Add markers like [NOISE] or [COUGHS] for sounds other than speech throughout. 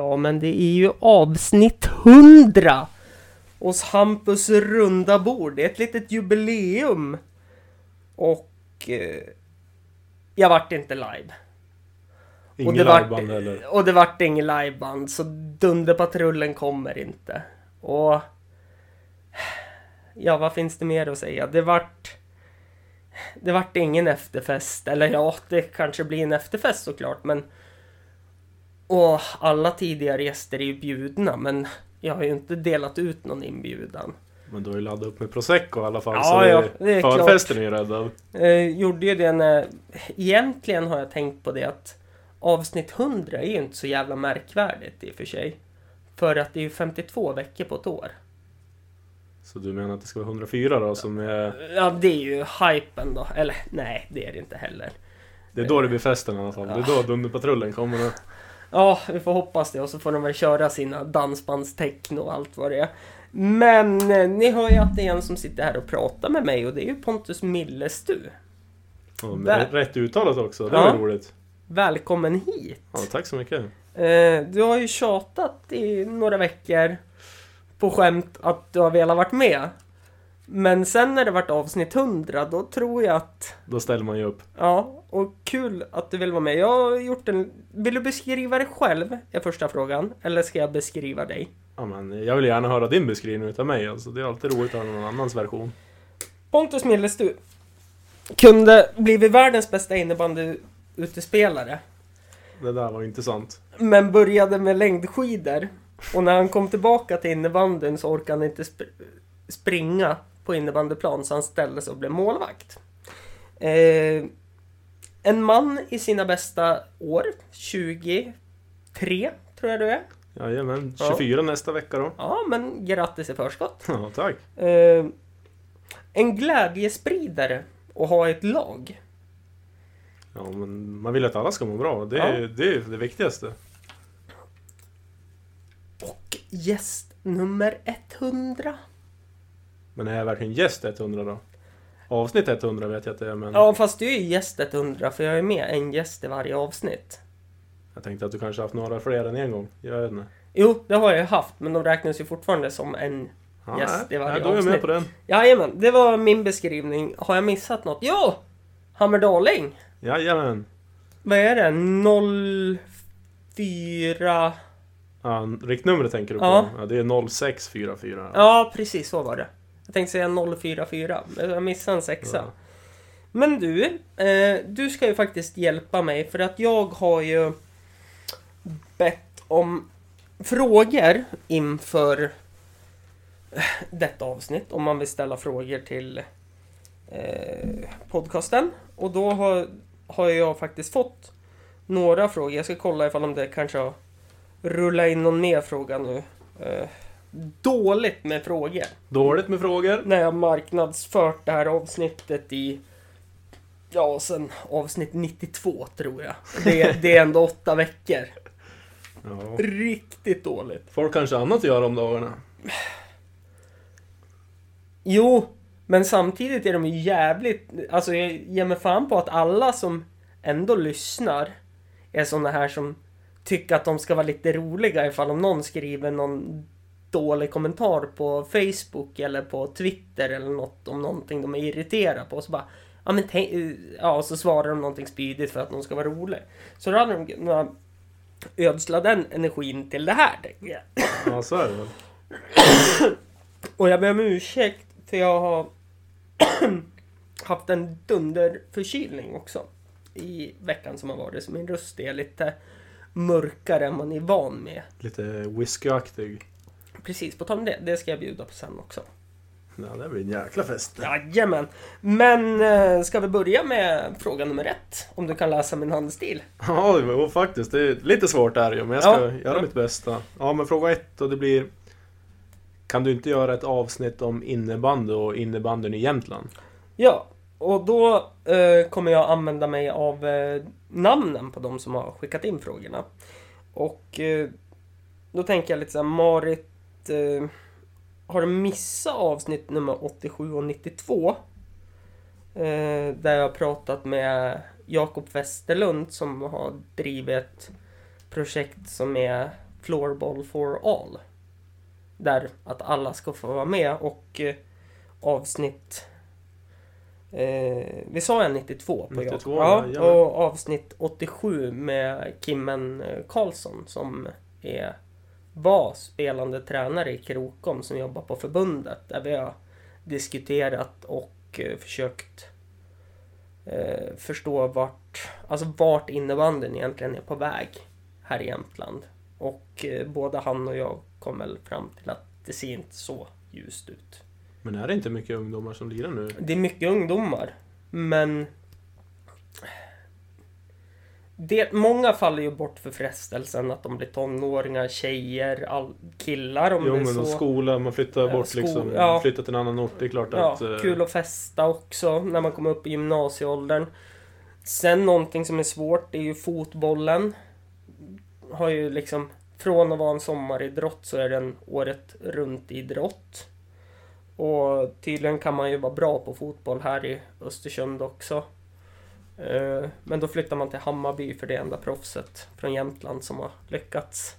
Ja, men det är ju avsnitt 100 hos Hampus runda bord. Det är ett litet jubileum. Och eh, jag vart inte live. Ingen och det vart- liveband heller. Och det vart ingen liveband, så Dunderpatrullen kommer inte. Och... Ja, vad finns det mer att säga? Det vart... Det vart ingen efterfest, eller ja, det kanske blir en efterfest såklart, men... Och alla tidigare gäster är ju bjudna, men jag har ju inte delat ut någon inbjudan. Men du har ju laddat upp med prosecco i alla fall. Ja, så ja, det är förfesten är ju räddad. Eh, gjorde ju det när... Egentligen har jag tänkt på det att avsnitt 100 är ju inte så jävla märkvärdigt i och för sig. För att det är ju 52 veckor på ett år. Så du menar att det ska vara 104 då som är... Ja, det är ju hypen då. Eller nej, det är det inte heller. Det är då det blir festen i alla fall. Det är då Dunderpatrullen kommer. Och... Ja, vi får hoppas det och så får de väl köra sina dansbandsteckno och allt vad det är. Men eh, ni hör ju att det är en som sitter här och pratar med mig och det är ju Pontus Millestu. Väl- med rätt uttalat också. Det Ja. var roligt. Välkommen hit! Ja, tack så mycket. Eh, du har ju tjatat i några veckor på skämt att du har velat varit med. Men sen när det vart avsnitt 100 då tror jag att Då ställer man ju upp. Ja, och kul att du vill vara med. Jag har gjort en... Vill du beskriva dig själv? Är första frågan. Eller ska jag beskriva dig? Ja, men jag vill gärna höra din beskrivning utav mig. Alltså, det är alltid roligt att höra någon annans version. Pontus Millestu kunde blivit världens bästa innebandyutespelare. Det där var intressant. Men började med längdskidor. Och när han kom tillbaka till innebandyn så orkade han inte sp springa på innebandyplan så han ställde sig och blev målvakt. Eh, en man i sina bästa år, 23 tror jag du är. Jajamän, Ja. 24 nästa vecka då. Ja, men grattis i förskott. Ja, tack. Eh, en glädjespridare och ha ett lag. Ja, men man vill att alla ska må bra. Det är Ja. det, är det viktigaste. Och gäst nummer 100. Men är jag verkligen gäst 100 då? Avsnitt 100 vet jag att det är, men Ja, fast du är ju gäst 100 för jag är med en gäst i varje avsnitt. jag tänkte att du kanske haft några fler än en gång. Jag vet inte. Jo, det har jag ju haft, men de räknas ju fortfarande som en... Ja, Yes, nej, det var nej, då är jag med avsnitt. på den. Jajamän, det var min beskrivning. Har jag missat något? Jo! Hammerdaling! Jajamän. Vad är det? 04... Ja, riktnumret tänker du på? Ja. Ja. det är 0644. Ja, precis så var det. Jag tänkte säga 044, men jag missade en sexa. Ja. Men du, eh, du ska ju faktiskt hjälpa mig för att jag har ju bett om frågor inför eh, detta avsnitt. Om man vill ställa frågor till eh, podcasten. Och då har, har jag faktiskt fått några frågor. Jag ska kolla ifall om det kanske har rullat in någon mer fråga nu. Eh, dåligt med frågor Dåligt med frågor. när jag marknadsfört det här avsnittet i Ja, sen avsnitt 92 tror jag. Det är, det är ändå åtta veckor. Ja. Riktigt dåligt. Folk kanske annat att göra om dagarna. Jo, men samtidigt är de ju jävligt... Alltså jag ger mig fan på att alla som ändå lyssnar är såna här som tycker att de ska vara lite roliga ifall om någon skriver någon dålig kommentar på Facebook eller på Twitter eller något om någonting de är irriterade på. Så bara, ja men tänk, ja, och så svarar de någonting spydigt för att de ska vara roliga. Så då hade de kunnat ödsla den energin till det här, tänker jag. Ja, så är det väl. Och jag ber om ursäkt för jag har [CLEARS THROAT] haft en dunderförkylning också i veckan som har varit. Så min röst är lite mörkare än man är van med. Lite whiskyaktig. Precis, på tal om det, det ska jag bjuda på sen också. Ja, det blir en jäkla fest. Jajamän! Men eh, ska vi börja med fråga nummer ett? Om du kan läsa min handstil. Ja, det var faktiskt. Det är lite svårt där ju, men jag ska Ja. göra mitt bästa. Ja, men fråga ett och det blir... Kan du inte göra ett avsnitt om innebandy och innebandyn i Jämtland? Ja, och då eh, kommer jag använda mig av eh, namnen på de som har skickat in frågorna. Och eh, då tänker jag lite så här, Eh, har du missat avsnitt nummer 87 och 92? Eh, där jag har pratat med Jakob Westerlund som har drivit ett projekt som är Floorball for all. Där att alla ska få vara med och eh, avsnitt Eh, vi sa en 92 på 92, jag. Ja, ja, och avsnitt 87 med Kimmen eh, Karlsson som är, var spelande tränare i Krokom som jobbar på förbundet. Där vi har diskuterat och eh, försökt eh, förstå vart, alltså vart innebandyn egentligen är på väg här i Jämtland. Och eh, både han och jag kom väl fram till att det ser inte så ljust ut. Men är det inte mycket ungdomar som lirar nu? Det är mycket ungdomar. Men... Det, många faller ju bort för frestelsen att de blir tonåringar, tjejer, all, killar om Jo det är men så. skola, man flyttar bort sko- liksom. ja. Flyttar till en annan ort. Det är klart Ja, att... eh, kul att festa också när man kommer upp i gymnasieåldern. Sen någonting som är svårt, det är ju fotbollen. Har ju liksom, från att vara en sommaridrott så är det en året runt idrott. Och tydligen kan man ju vara bra på fotboll här i Östersund också. Eh, Men då flyttar man till Hammarby för det enda proffset från Jämtland som har lyckats.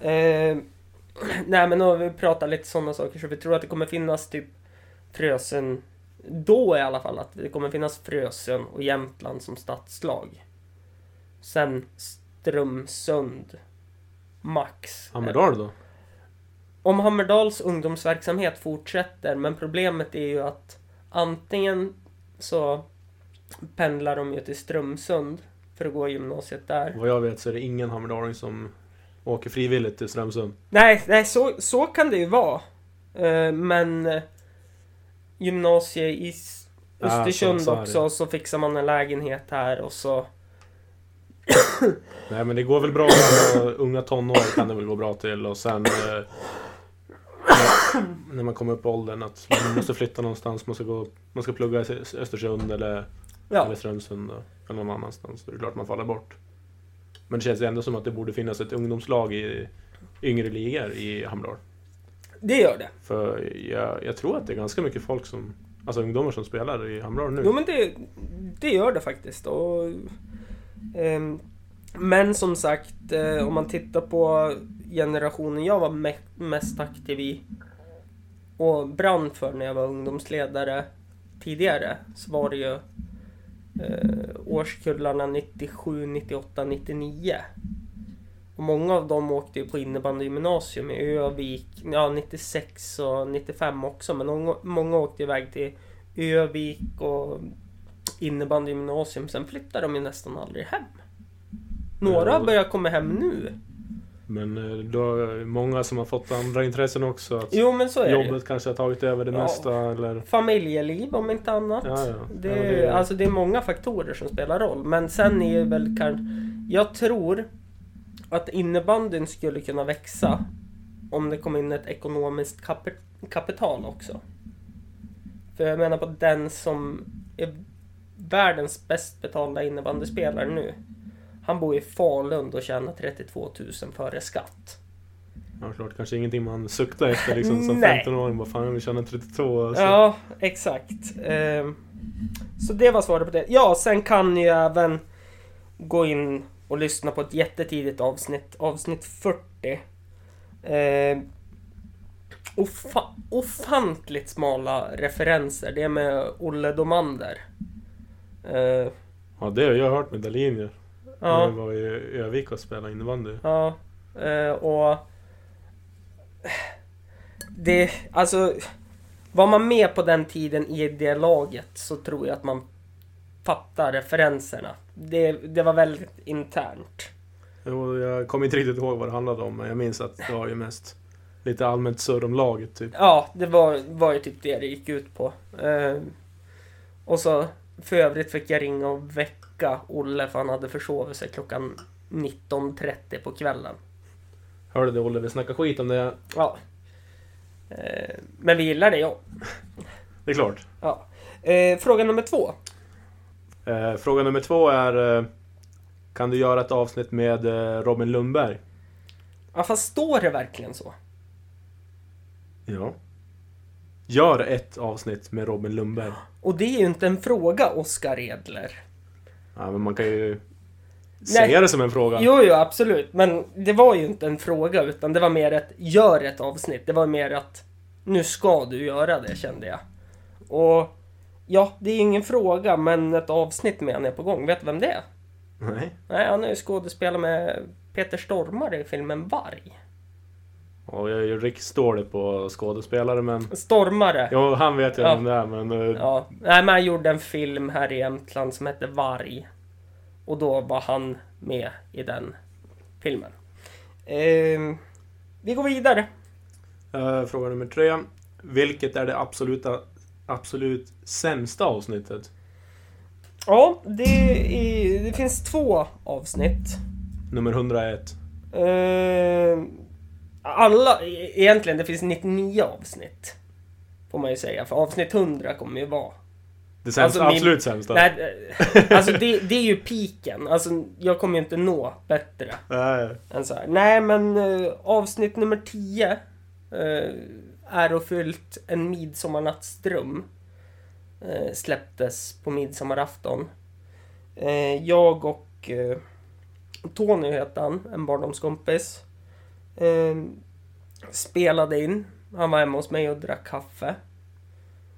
Eh, [CLEARS THROAT] Nej men har vi pratat lite sådana saker så vi tror att det kommer finnas typ Frösön Då i alla fall att det kommer finnas Frösön och Jämtland som stadslag. Sen Strömsund Max. Hammerdal då? Om Hammerdals ungdomsverksamhet fortsätter men problemet är ju att antingen så pendlar de ju till Strömsund för att gå gymnasiet där. Vad jag vet så är det ingen hammardaling som åker frivilligt till Strömsund. Nej, nej så, så kan det ju vara. Eh, men eh, gymnasie i Ja, Östersund det. också, så fixar man en lägenhet här och så... [COUGHS] Nej men det går väl bra unga tonår kan det väl gå bra till och sen eh, när- när man kommer upp i åldern att man måste flytta någonstans, man ska, gå, man ska plugga i Östersund eller, Ja, eller Strömsund eller någon annanstans. Då är det klart man faller bort. Men det känns ändå som att det borde finnas ett ungdomslag i yngre ligor i Hammerdal. det gör det. För jag, jag tror att det är ganska mycket folk som, alltså ungdomar som spelar i Hammerdal nu. Jo men det, det gör det faktiskt. Och, ehm, men som sagt, eh, om man tittar på generationen jag var me- mest aktiv i och brann för när jag var ungdomsledare tidigare så var det ju eh, årskullarna 97, 98, 99. Och många av dem åkte ju på innebandygymnasium i Övik, ja 96 och 95 också, men många, många åkte iväg till Övik och innebandygymnasium. Sen flyttar de ju nästan aldrig hem. Några Ja. börjar komma hem nu. Men eh, då är det många som har fått andra intressen också. Att Jo men så är det jobbet kanske har tagit över det Ja. mesta eller... Familjeliv om inte annat. Ja, ja. Det, Ja, det är- Alltså det är många faktorer som spelar roll. Men sen är väl kanske... Jag tror att innebandyn skulle kunna växa om det kom in ett ekonomiskt kapi- kapital också. För jag menar på den som är världens bäst betalda innebandyspelare nu. Han bor i Falun och tjänar 32 000 före skatt. Ja, klart. Kanske ingenting man suktar efter liksom som Nej. 15-åring. Bara fan jag vill tjäna 32. Alltså. Ja, exakt. Ehm, så det var svaret på det. Ja, sen kan ni även gå in och lyssna på ett jättetidigt avsnitt, avsnitt 40. Ehm, ofa- ofantligt smala referenser. Det är med Olle Domander. Ehm, Ja, det har jag hört med Dahlin ja. vi var i Övik och spelade innebandy. Ja, eh, och... Det, alltså... Var man med på den tiden i det laget så tror jag att man fattar referenserna. Det, det var väldigt internt. Jo, jag kommer inte riktigt ihåg vad det handlade om, men jag minns att det var ju mest lite allmänt surr om laget typ. Ja, det var, var ju typ det det gick ut på. Eh, och så för övrigt fick jag ringa och väcka Olle för han hade försovit sig klockan 19.30 på kvällen. Hörde du Olle, vi snackade skit om det. Ja. Eh, men vi gillar det, ja. [LAUGHS] Det är klart. Ja. Eh, fråga nummer två. Eh, fråga nummer två är eh, Kan du göra ett avsnitt med eh, Robin Lundberg? Ja, fast står det verkligen så? Ja. Gör ett avsnitt med Robin Lundberg. Och det är ju inte en fråga, Oskar Edler. Ja, men man kan ju säga det som en fråga. Jo, jo, absolut. Men det var ju inte en fråga, utan det var mer ett gör ett avsnitt. Det var mer att nu ska du göra det, kände jag. Och ja, det är ingen fråga, men ett avsnitt med han är på gång. Vet du vem det är? Nej. Nej, han är ju skådespelare med Peter Stormare i filmen Varg. Och jag är ju riksdålig på skådespelare men... Stormare. Jo, han vet jag Ja. vem det är men... eh, Ja, nej men han gjorde en film här i Jämtland som hette Varg. Och då var han med i den filmen. Ehm, vi går vidare. eh, fråga nummer tre. Vilket är det absoluta, absolut sämsta avsnittet? Ja, det, är, det finns två avsnitt. Nummer 101. Ehm, alla, e- egentligen det finns 99 avsnitt. Får man ju säga, för avsnitt 100 kommer ju vara Det sämsta, Alltså, min- absolut sämsta. Nej, eh, alltså det, det är ju piken. Alltså jag kommer ju inte nå bättre. Nej. än så här. Nej, men eh, avsnitt nummer 10 eh, är och fyllt en midsommarnattsdröm. Eh, släpptes på midsommarafton. Eh, jag och eh, Tony heter han, en barndomskompis. Eh, spelade in. Han var hemma hos mig och drack kaffe.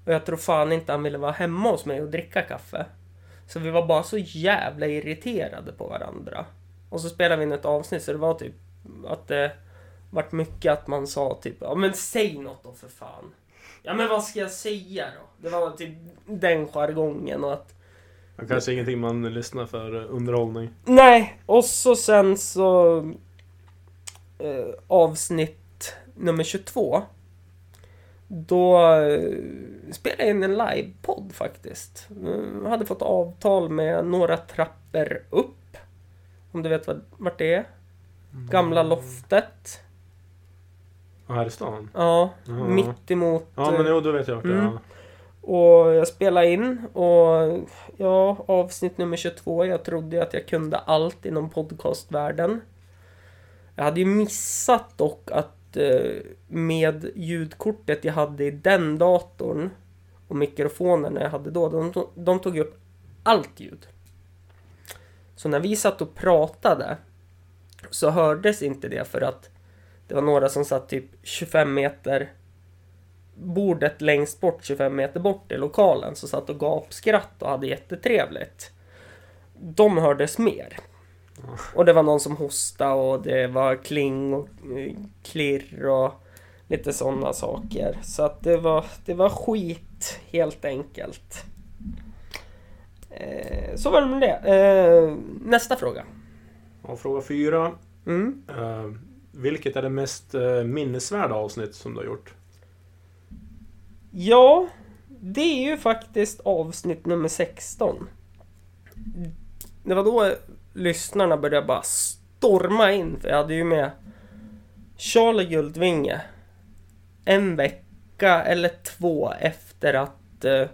Och jag tror fan inte han ville vara hemma hos mig och dricka kaffe. Så vi var bara så jävla irriterade på varandra. Och så spelade vi in ett avsnitt så det var typ att det vart mycket att man sa typ ja men säg något då för fan. Ja men vad ska jag säga då? Det var typ den jargongen och att Det kanske är ingenting man lyssnar för eh, underhållning. Nej, och så sen så eh, avsnitt nummer 22. Då eh, spelade jag in en livepodd faktiskt. Eh, hade fått avtal med några trappor upp. Om du vet vad, vart det är? Gamla loftet. Ja, här i stan? Ja, Ja. mitt emot. Ja, men eh, jo, då vet jag vart det är. Mm. Och jag spelade in och ja, avsnitt nummer 22. Jag trodde att jag kunde allt inom podcastvärlden. Jag hade ju missat dock att eh, med ljudkortet jag hade i den datorn och mikrofonerna jag hade då, de, de tog upp allt ljud. Så när vi satt och pratade så hördes inte det för att det var några som satt typ 25 meter bordet längst bort, 25 meter bort i lokalen, så satt och gapskratt och hade jättetrevligt. De hördes mer. Och det var någon som hostade och det var kling och eh, klirr och lite sådana saker. Så att det var, det var skit helt enkelt. Eh, så var det med det. Eh, nästa fråga. Och fråga fyra. Mm. Eh, vilket är det mest eh, minnesvärda avsnitt som du har gjort? Ja, det är ju faktiskt avsnitt nummer 16. Det var då lyssnarna började bara storma in, för jag hade ju med Charlie Guldvinge en vecka eller två efter att eh,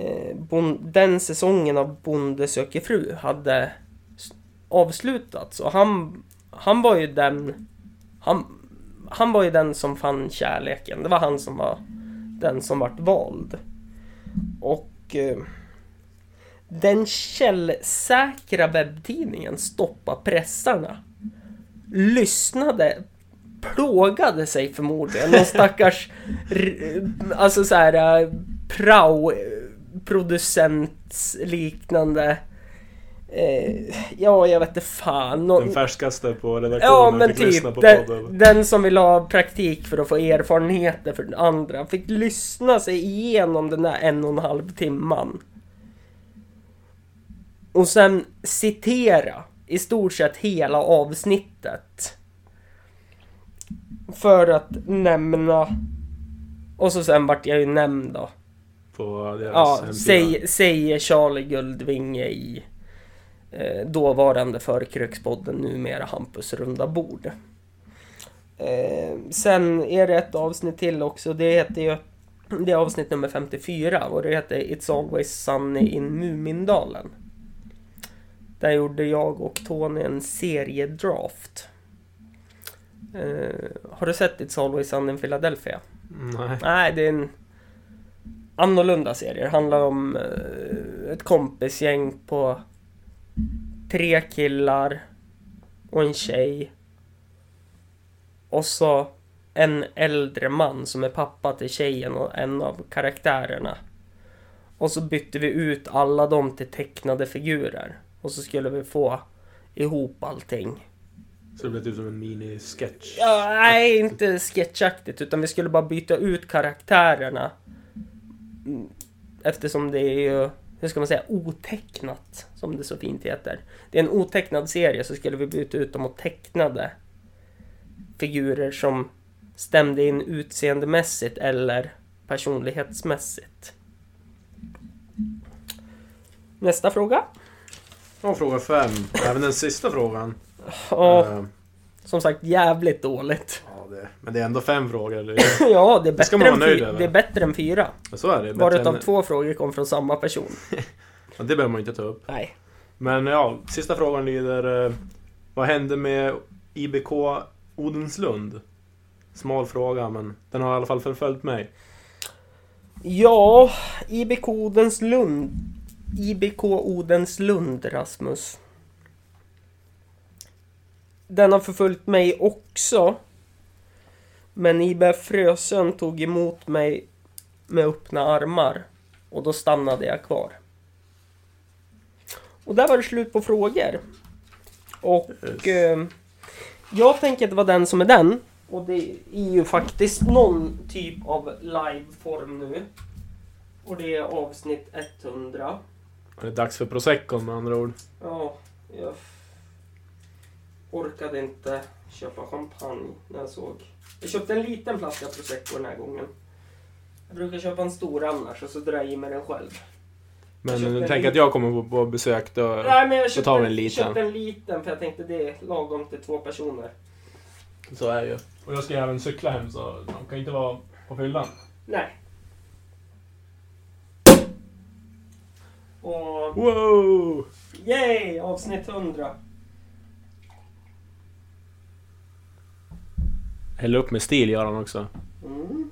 eh den säsongen av Bonde söker fru hade avslutats. Och han, han var ju den han, han var ju den som fann kärleken. Det var han som var den som vart vald. Och eh, den källsäkra webbtidningen Stoppa pressarna lyssnade, plågade sig förmodligen. Någon stackars, alltså så här eh, prao-producents liknande Eh, ja, jag vet inte fan. Nå- Den färskaste på Ja, redaktionen men fick typ. lyssna på Den, podden. den som vill ha praktik för att få erfarenheter för den andra fick lyssna sig igenom den där en och en halv timman. Och sen citera i stort sett hela avsnittet. För att nämna... Och så sen vart jag ju nämnd då. På deras Ja, hemsida. säg, säger Charlie Guldvinge i eh, dåvarande Förkrökspodden, numera Hampus runda bord. Eh, sen är det ett avsnitt till också, det heter ju det är avsnitt nummer 54 och det heter It's Always Sunny in Mumindalen. Där gjorde jag och Tony en seriedraft. Eh, har du sett It's Always Sunny in Philadelphia? Nej. Nej, det är en annorlunda serie. Det handlar om eh, ett kompisgäng på tre killar och en tjej. Och så en äldre man som är pappa till tjejen och en av karaktärerna. Och så bytte vi ut alla dem till tecknade figurer. Och så skulle vi få ihop allting. Så det blev typ som en mini-sketch. Ja, nej, inte sketchaktigt, utan vi skulle bara byta ut karaktärerna. Mm, Eftersom det är ju, hur ska man säga, otecknat, som det så fint heter. Det är en otecknad serie, så skulle vi byta ut dem mot tecknade figurer som stämde in utseendemässigt eller personlighetsmässigt. Nästa fråga. Och fråga fem. Även den sista frågan. Ja, Eh, som sagt jävligt dåligt. ja, det, men det är ändå fem frågor. Det, [LAUGHS] Ja, det är Det bättre, man än, vara nöjd fy- över. det är bättre än fyra. så är det. Bättre Varit av än- två frågor kom från samma person. [LAUGHS] Ja, det behöver man inte ta upp. Nej. Men ja, sista frågan lyder. eh, vad hände med IBK Odenslund? Smal fråga, men den har i alla fall förföljt mig. Ja, IBK Odenslund. IBK Odenslund, Rasmus. Den har förföljt mig också. Men IBF Frösön tog emot mig med öppna armar. Och då stannade jag kvar. Och där var det slut på frågor. Och Yes. eh, jag tänker att det var den som är den. Och det är ju faktiskt någon typ av liveform nu. Och det är avsnitt 100. Det är dags för prosecco med andra ord. Ja, jag orkade inte köpa champagne när jag såg. Jag köpte en liten flaska prosecco den här gången. Jag brukar köpa en stor annars och så drar jag i mig den själv. Men Jag du tänker att jag kommer på, på besök då? Nej men jag köpte, tar vi en en liten. köpte en liten för jag tänkte det är lagom till två personer. Så är det ju. Och jag ska även cykla hem så de kan inte vara på fyllan. Nej. Och Wow! yay! Avsnitt 100. Häll upp med stil gör han också. Mm.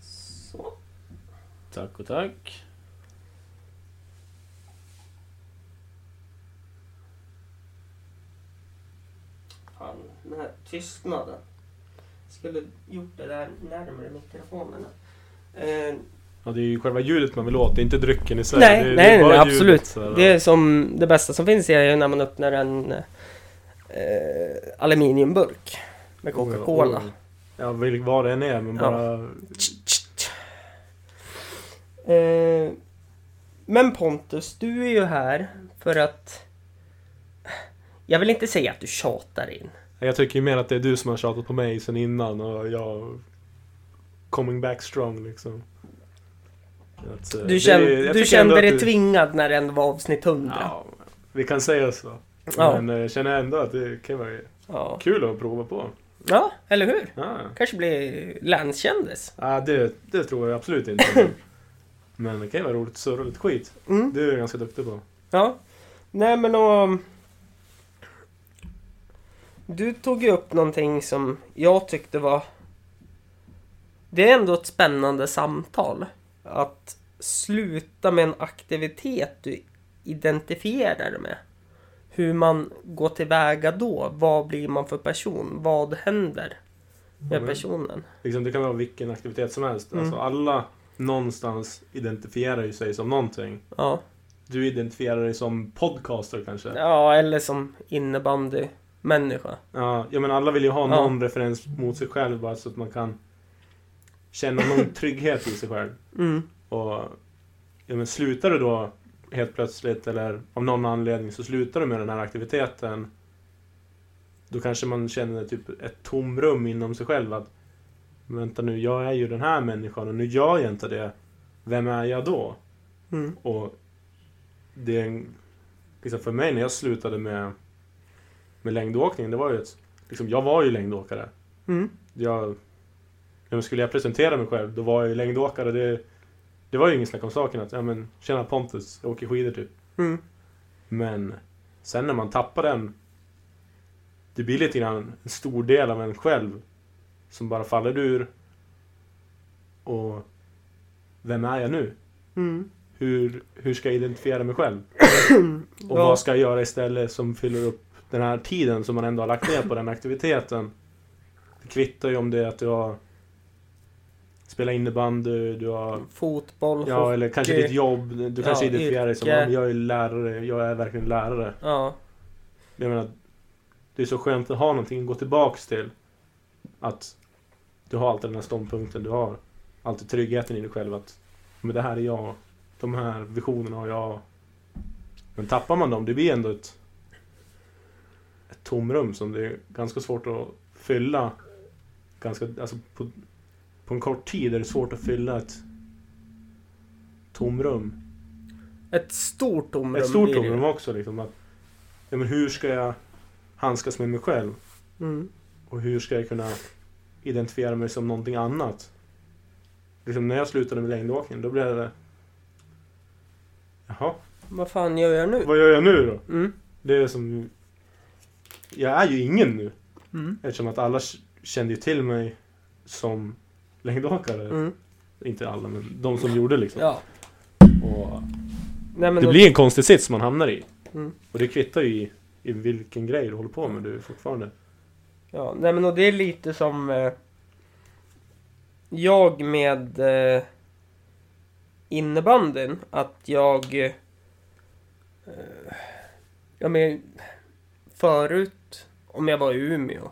Så. Tack och tack. Fan, den här tystnaden. Skulle gjort det där närmare mikrofonerna. Eh, Ja, det är ju själva ljudet man vill åt, det är inte drycken i sig. nej, det, nej, det nej, bara absolut. ljudet, så. Det är som det bästa som finns är ju när man öppnar en eh, aluminiumburk med Coca-Cola. Oh, Ja, vil- vad det än är, men Ja. bara... Eh, men Pontus, du är ju här för att... Jag vill inte säga att du tjatar in. Jag tycker ju mer att det är du som har tjatat på mig sen innan och jag... Coming back strong liksom. Att, eh, Du, det kände, jag du kände dig du- tvingad när det ändå var avsnitt 100. Ja, vi kan säga så. Ja. Men eh, jag känner ändå att det kan vara Ja. kul att prova på. ja, eller hur? Ja, Kanske blir länskändis. ja det, det tror jag absolut inte. [LAUGHS] Men det kan ju vara roligt att surra lite skit. Mm. Det är jag ganska duktig på. Ja. Nej men och... Du tog ju upp någonting som jag tyckte var... Det är ändå ett spännande samtal. Att sluta med en aktivitet du identifierar dig med. Hur man går tillväga då. Vad blir man för person? Vad händer med Mm. personen? Liksom, det kan vara vilken aktivitet som helst. Mm. Alltså, alla någonstans identifierar ju sig som någonting. Ja. Du identifierar dig som podcaster kanske? Ja. ja, eller som innebandymänniska. ja, men alla vill ju ha Ja. någon referens mot sig själv bara så att man kan känna någon [LAUGHS] trygghet i sig själv. Mm. Och ja, men slutar du då helt plötsligt eller av någon anledning så slutar du med den här aktiviteten. Då kanske man känner typ ett tomrum inom sig själv att Vänta nu, jag är ju den här människan och nu gör jag inte det. Vem är jag då? Mm. Och det är en, liksom för mig när jag slutade med, med längdåkning, det var ju ett, liksom, jag var ju längdåkare. Mm. Jag, ja, men skulle jag presentera mig själv, då var jag ju längdåkare. Det, det var ju ingen snack om saken att, ja men tjena Pontus, jag åker skidor typ. Mm. Men sen när man tappar den, det blir lite grann en stor del av en själv som bara faller ur. Och vem är jag nu? Mm. hur, hur ska jag identifiera mig själv? [CLEARS THROAT] Och Ja. vad ska jag göra istället som fyller upp den här tiden som man ändå har lagt ner på den aktiviteten? Det kvittar ju om det är att du har spelat innebandy, du har Fotboll, Ja, hockey. eller kanske ditt jobb. Du kanske Ja, identifierar dig som yrke. "Ja, men jag är lärare, jag är verkligen lärare. Ja, Jag menar, det är så skönt att ha någonting att gå tillbaks till. Att du har alltid den här ståndpunkten, du har alltid tryggheten i dig själv att men det här är jag, de här visionerna har jag. Men tappar man dem, det blir ändå ett, ett tomrum som det är ganska svårt att fylla. Ganska, alltså på, på en kort tid är det svårt att fylla ett tomrum. ett stort tomrum Ett stort blir det. tomrum också liksom. Att, ja, men hur ska jag handskas med mig själv? Mm. Och hur ska jag kunna identifiera mig som någonting annat? Liksom när jag slutade med längdåkning, då blev det... Jaha, Vad fan gör jag nu? vad gör jag nu då? Mm. Det är som... Jag är ju ingen nu. Mm. Eftersom att alla k- kände ju till mig som längdåkare. Mm. Inte alla, men de som gjorde liksom. Ja. Och Nej, men det då- blir en konstig sits man hamnar i. Mm. Och det kvittar ju i, i vilken grej du håller på med. Du är fortfarande... Ja, nej men och det är lite som eh, jag med eh, innebandyn. Att jag... Eh, ja men förut, om jag var i Umeå.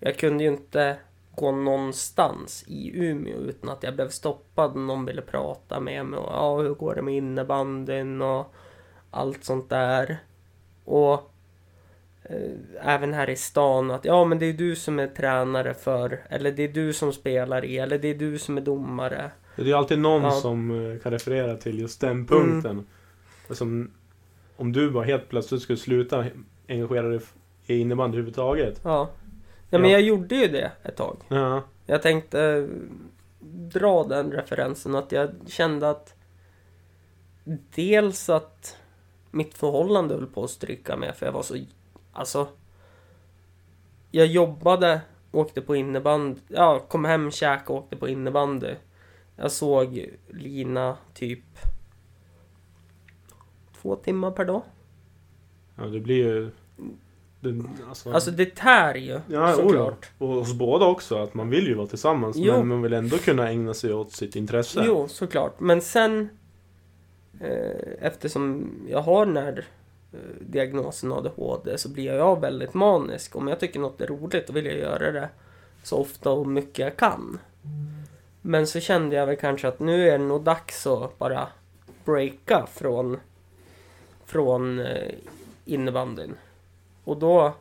Jag kunde ju inte gå någonstans i Umeå utan att jag blev stoppad. Någon ville prata med mig och ja, hur går det med innebandyn och allt sånt där. Och eh, även här i stan att ja men det är du som är tränare för eller det är du som spelar i eller det är du som är domare. Det är alltid någon Ja. Mm. som eh, kan referera till just den punkten. Och Som, om du bara helt plötsligt skulle sluta engagera dig i innebandy överhuvudtaget. Ja. Ja men Ja. jag gjorde ju det ett tag. Ja. Jag tänkte eh, dra den referensen att jag kände att dels att mitt förhållande höll på att stryka med för jag var så alltså jag jobbade, åkte på innebandy, ja kom hem, käkade, åkte på innebandy. Jag såg Lina typ två timmar per dag. ja, det blir ju... Det, alltså, Alltså det tär ju ja, såklart. Och hos båda också, att man vill ju vara tillsammans. Jo. Men man vill ändå kunna ägna sig åt sitt intresse. Jo, såklart. Men sen eh, eftersom jag har den här eh, diagnosen ADHD så blir jag väldigt manisk. Om jag tycker något är roligt då vill jag göra det så ofta och mycket jag kan. Men så kände jag väl kanske att nu är det nog dags att bara breaka från, från eh, innebandyn. Och då,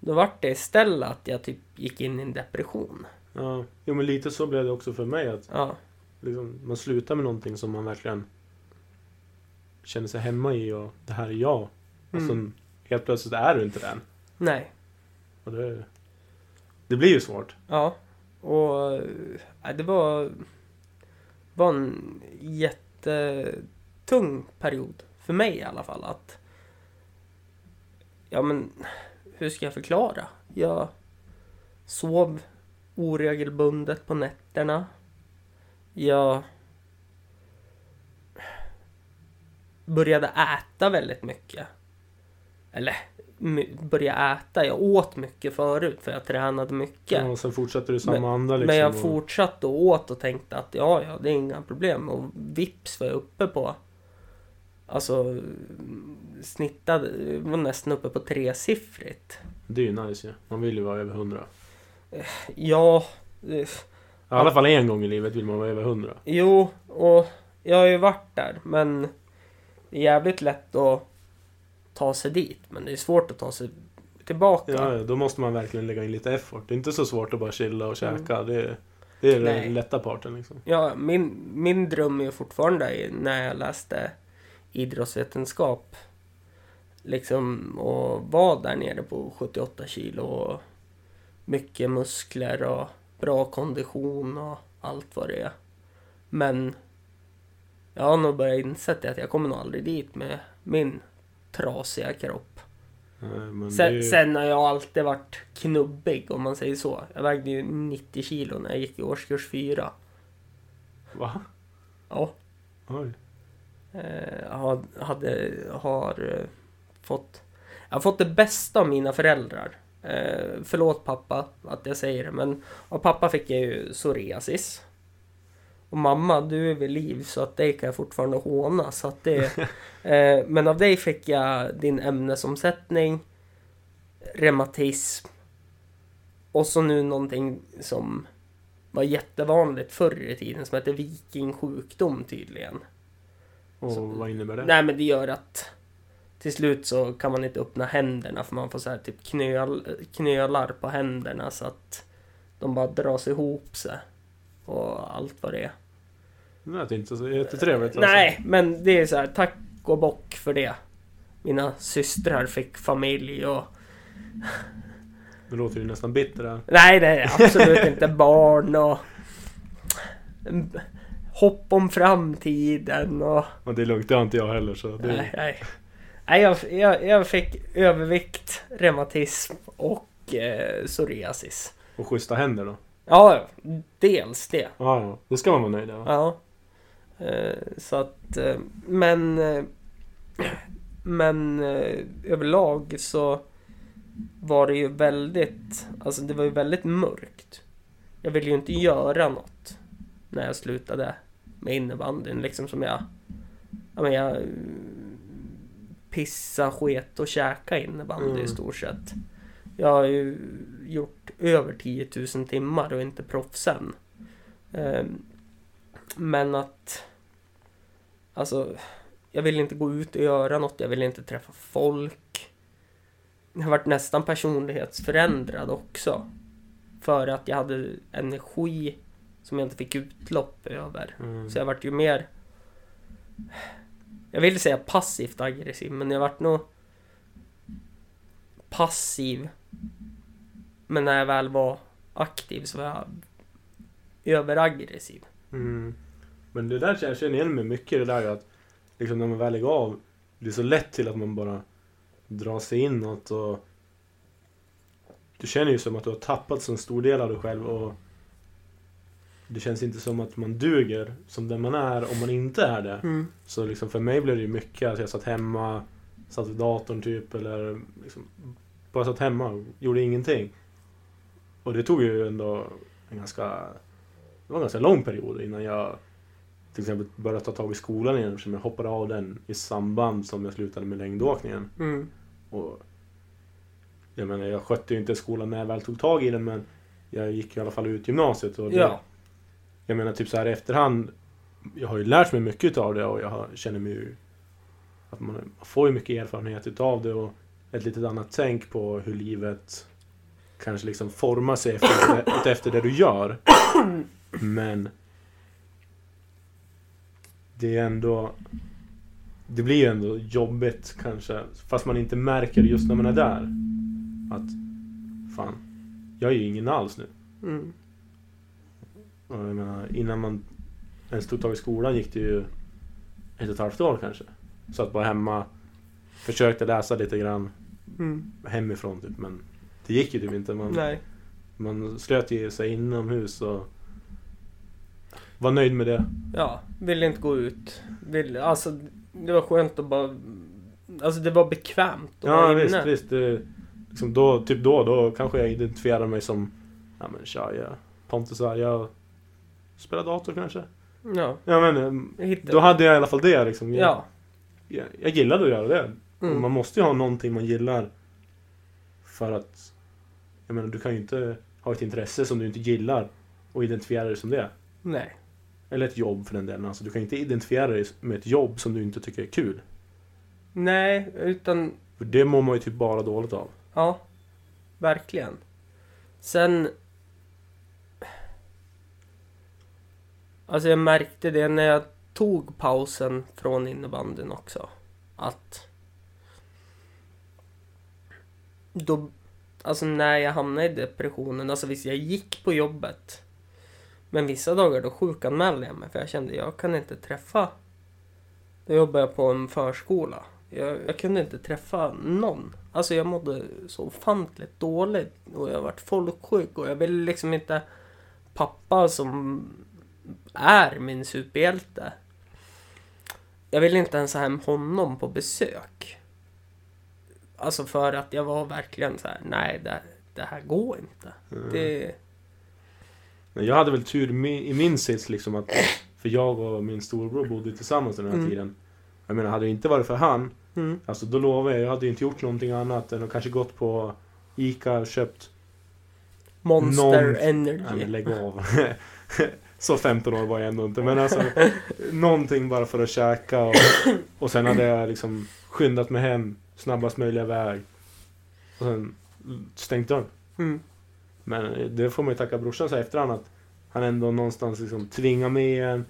då vart det istället att jag typ gick in i en depression. Ja. Jo men lite så blev det också för mig. Att Ja, liksom, man slutar med någonting som man verkligen känner sig hemma i och det här är jag. Och Mm. sen helt plötsligt är du inte den. nej. Och det, det blir ju svårt. Ja, och äh, det var, var en jättetung period. För mig i alla fall. Att, ja men, hur ska jag förklara? Jag sov oregelbundet på nätterna. Jag började äta väldigt mycket. Eller, börja äta. Jag åt mycket förut för jag tränade mycket. Ja, och sen fortsätter du samma anda liksom. Men jag fortsatte och åt och tänkte att ja, ja, det är inga problem. Och vips var jag uppe på. Alltså snittade, var nästan uppe på tresiffrigt. Det är ju nice ju. Man vill ju vara över 100. Ja, eh, I alla fall en gång i livet vill man vara över 100. jo, och jag har ju varit där. Men det är jävligt lätt att ta sig dit. Men det är svårt att ta sig tillbaka. Ja, ja, då måste man verkligen lägga in lite effort. Det är inte så svårt att bara chilla och käka. Det, är- det är Mm. Den lätta parten liksom. Ja, min, min dröm är fortfarande när jag läste idrottsvetenskap. Liksom och vara där nere på 78 kilo och mycket muskler och bra kondition och allt vad det är. Men jag har nog börjat insett att jag kommer nog aldrig dit med min trasiga kropp. Nej, Sen, ju, sen har jag alltid varit knubbig om man säger så. Jag vägde ju 90 kilo när jag gick i årskurs 4. Va? Ja. Oj. Eh, hade, har eh, fått... Jag har fått det bästa av mina föräldrar. Eh, förlåt pappa att jag säger det, men av pappa fick jag ju psoriasis. Och mamma, du är vid liv så att dig kan jag fortfarande håna. Så att det, [LAUGHS] eh, men av dig fick jag din ämnesomsättning, reumatism och så nu någonting som var jättevanligt förr i tiden som heter vikingsjukdom tydligen. Och Så- vad innebär det? Nej men det gör att till slut så kan man inte öppna händerna för man får så här typ knöl, knölar på händerna så att de bara dras ihop sig. Och allt vad det är. Det lät inte så jättetrevligt. alltså. Nej, men det är så här, tack och bock för det. Mina systrar fick familj och... Det låter ju nästan bitter där. Nej, det är absolut inte barn och... Hopp om framtiden och... Och det är lugnt, det har inte jag heller så det... Nej, nej. nej jag, jag, jag fick övervikt, reumatism och eh, psoriasis. Och schyssta händer då. Ja, dels det. Ja, ja. Det ska man vara nöjd med. Ja. Eh, så att, eh, men... Eh, men eh, överlag så var det ju väldigt, alltså det var ju väldigt mörkt. Jag ville ju inte göra något när jag slutade med innebandyn. Liksom som jag, ja men jag eh, pissa, sket och käka innebandy Mm. i stort sett. Jag har ju gjort över 10 000 timmar och inte proffsen. Ehm, men att... Alltså, jag vill inte gå ut och göra något. Jag vill inte träffa folk. Jag har varit nästan personlighetsförändrad också. För att jag hade energi som jag inte fick utlopp över. Mm. Så jag vart ju mer... Jag vill säga passivt aggressiv, men jag vart nog passiv. Men när jag väl var aktiv så var jag överaggressiv. Mm. Men det där jag känner igen mig mycket det där att liksom när man väl lägger av det är så lätt till att man bara drar sig inåt och du känner ju som att du har tappat så en stor del av dig själv och det känns inte som att man duger som den man är om man inte är det. Mm. Så liksom för mig blev det ju mycket att jag satt hemma, satt vid datorn typ eller liksom bara satt hemma och gjorde ingenting. Och det tog ju ändå en ganska, det var en ganska lång period innan jag till exempel började ta tag i skolan igen eftersom jag hoppade av den i samband som jag slutade med längdåkningen. Mm. Och jag menar, jag skötte ju inte skolan när jag väl tog tag i den men jag gick i alla fall ut gymnasiet och det, Ja jag menar typ så här i efterhand Jag har ju lärt mig mycket av det och jag har, känner mig ju Att man, får ju mycket erfarenhet utav det och ett litet annat tänk på hur livet Kanske liksom formar sig efter, det- efter det du gör. Men Det är ändå Det blir ju ändå jobbigt kanske Fast man inte märker just när man är där. Att Fan Jag är ju ingen alls nu. Mm och jag menar, innan man ens tog tag i skolan gick det ju ett och ett halvt år kanske. Satt bara hemma, försökte läsa lite grann Mm. hemifrån typ, men det gick ju typ inte. Man, Nej. man slöt ju sig inomhus och var nöjd med det. Ja, ville inte gå ut. Vill, alltså, det var skönt att bara... Alltså det var bekvämt att Ja vara visst, inne. visst. Det, liksom då, typ då, då kanske jag identifierar mig som Ja men tja, jag, Pontus här, jag spelar dator kanske. Ja, Ja men hittade... då hade jag i alla fall det liksom. Jag, Ja. jag, jag gillade att göra det. Mm. man måste ju ha någonting man gillar. För att... Jag menar, du kan ju inte ha ett intresse som du inte gillar och identifiera dig som det. Nej. Eller ett jobb för den delen. Alltså, du kan inte identifiera dig med ett jobb som du inte tycker är kul. Nej, utan... För det mår man ju typ bara dåligt av. Ja. Verkligen. Sen... Alltså jag märkte det när jag tog pausen från innebandyn också. Att... Då... Alltså när jag hamnade i depressionen, alltså visst jag gick på jobbet. Men vissa dagar då sjukanmälde jag mig för jag kände jag kan inte träffa. Då jobbade jag på en förskola. Jag, jag kunde inte träffa någon. Alltså jag mådde så ofantligt dåligt och jag varit folksjuk och jag ville liksom inte pappa som är min superhjälte. jag ville inte ens ha hem honom på besök. Alltså för att jag var verkligen så här, nej det, det här går inte. Mm. Det, Men jag hade väl tur i min- sits liksom att För jag och min storbror bodde tillsammans den här Mm. tiden Jag menar, hade det inte varit för han mm, Alltså då lovar jag, jag hade inte gjort någonting annat än att kanske gått på Ica och köpt monster Någon- energy. Nej lägg av [LAUGHS] Så 15 år var jag ändå inte men alltså [LAUGHS] Någonting bara för att käka och, och sen hade jag liksom skyndat mig hem snabbast möjliga väg Och sen stängt dörren Mm, Men det får man ju tacka brorsan så efterhand att Han ändå någonstans liksom tvingar med en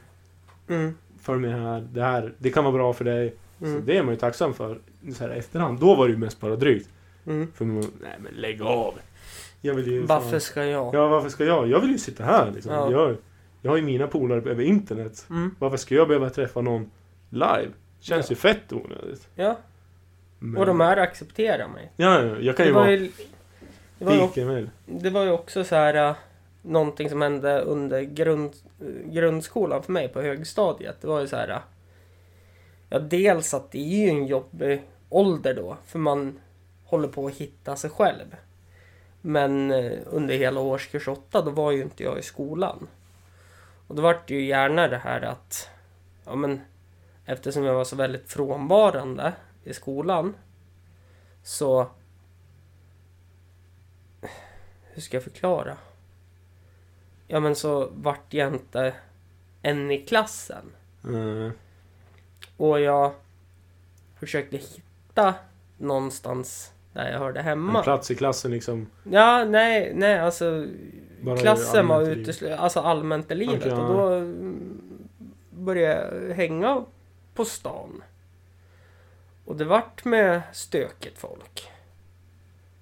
mm, Följ med här, det här, det kan vara bra för dig Så mm, det är man ju tacksam för så här efterhand, då var det ju mest bara drygt mm. För man, nej men lägg av Jag vill ju Varför fan- ska jag? Ja varför ska jag? Jag vill ju sitta här liksom. Ja. jag, jag har ju mina polare över internet Mm, Varför ska jag behöva träffa någon live? Känns Ja. ju fett onödigt ja, Men- och de här accepterar mig. Ja, ja, jag kan Det ju var vara ju, det var ju, det var ju också så här äh, någonting som hände under grund, äh, grundskolan för mig på högstadiet. Det var ju så här. äh, Ja, dels att det är ju en jobbig ålder då, för man håller på att hitta sig själv. Men under hela årskurs 8 då var ju inte jag i skolan. Och då var det ju gärna det här att, ja men eftersom jag var så väldigt frånvarande i skolan så hur ska jag förklara? Ja men så vart jag inte en i klassen. Mm. Och jag försökte hitta någonstans där jag hörde En hemma. plats i klassen liksom Ja, nej, nej alltså Bara klassen var i utesluten, alltså allmänt i livet. Ja. Och då mm, började jag hänga på stan. Och det vart med stökigt folk.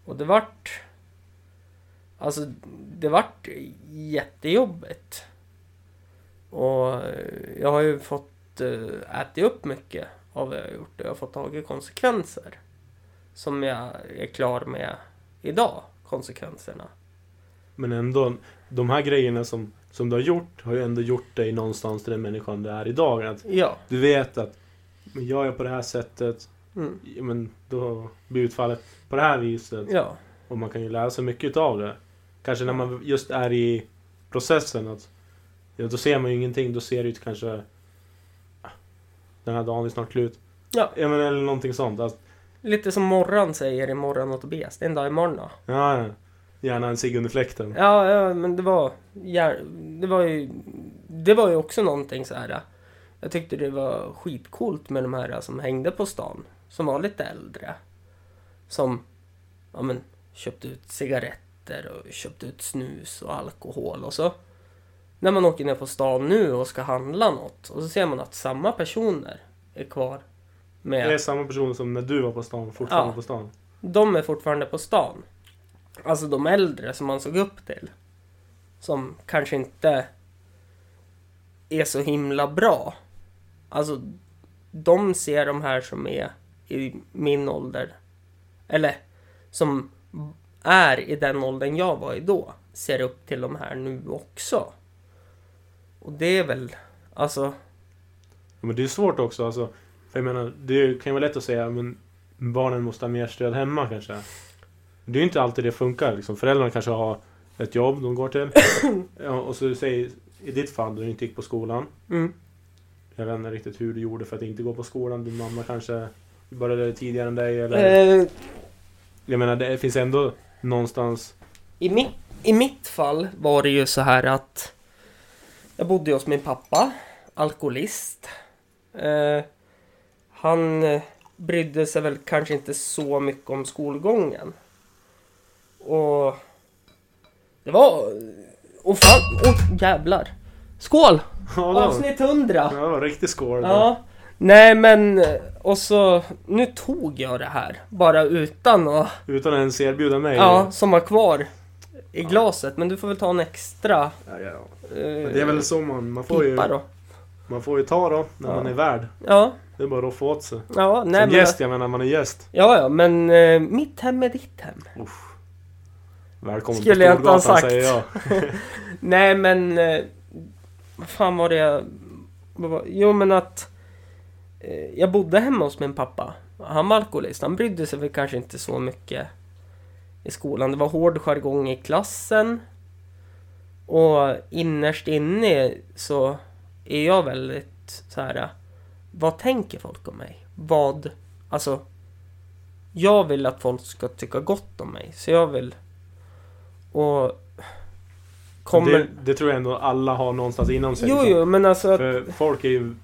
Och det vart... Alltså, det vart jättejobbigt. Och eh, jag har ju fått äh, äta upp mycket av vad jag har gjort. Jag har fått tagit konsekvenser. Som jag är klar med idag, konsekvenserna. Men ändå De här grejerna som, som du har gjort Har ju ändå gjort dig någonstans till den människan du är idag att Ja. Du vet att Men jag på det här sättet Mm. Men då blir utfallet på det här viset Ja. Och man kan ju lära sig mycket av det. Kanske när man just är i processen. att ja, Då ser man ju ingenting. Då ser det ut kanske... ah, Den här dagen är snart slut. Ja. ja men, eller någonting sånt. Alltså, Lite som Morran säger i Morran och Tobias. Det är en dag imorgon då. ja, ja. Gärna en cigg under fläkten. Ja, ja, men det var... Ja, det var ju... Det var ju också någonting så här. Jag tyckte det var skitcoolt med de här som hängde på stan. Som var lite äldre. Som, ja men, köpte ut cigaretter och köpte ut snus och alkohol och så. När man åker ner på stan nu och ska handla något och så ser man att samma personer är kvar. Med Det är samma person som när du var på stan, fortfarande Ja. på stan. de är fortfarande på stan. Alltså de äldre som man såg upp till. Som kanske inte är så himla bra. Alltså, de ser de här som är i min ålder. Eller som är i den åldern jag var i då. Ser upp till de här nu också. Och det är väl, alltså, Ja, Men det är svårt också alltså. För jag menar, det kan ju vara lätt att säga men barnen måste ha mer stöd hemma kanske. Det är ju inte alltid det funkar liksom. Föräldrarna kanske har ett jobb de går till. [COUGHS] ja, och så säg i ditt fall då du inte gick på skolan. mm, Jag vet inte riktigt hur du gjorde för att inte gå på skolan. Din mamma kanske började tidigare än dig eller? eh, Jag menar det finns ändå någonstans I, mi I mitt fall var det ju så här att jag bodde hos min pappa, alkoholist. Eh, han eh, brydde sig väl kanske inte så mycket om skolgången. Och det var... Och fan... Åh jävlar! Skål! Ja, Avsnitt 100! ja, riktigt skål. Ja. Nej men, eh, och så... Nu tog jag det här. Bara utan att... Utan att ens erbjuda mig. Ja, som var kvar i glaset. Men du får väl ta en extra Ja, ja. eh, Men det är väl så man, man får ju, då. Man får ju ta då när Ja. man är värd. Ja, Det är bara att roffa åt sig. ja, nej Som men... gäst, jag menar man är gäst. Ja, ja, men eh, mitt hem är ditt hem. Välkommen Skulle jag inte ha sagt. säger jag. [LAUGHS] Nej men... Eh, vad fan var det jag... Jo men att... eh, jag bodde hemma hos min pappa. Han var alkoholist. Han brydde sig väl kanske inte så mycket i skolan. Det var hård jargong i klassen. Och innerst inne så är jag väldigt så här. Vad tänker folk om mig? Vad, alltså. Jag vill att folk ska tycka gott om mig. Så jag vill. Och. Kommer... Det, det tror jag ändå alla har någonstans inom sig. jo, liksom. jo, men alltså. Att, För folk är ju...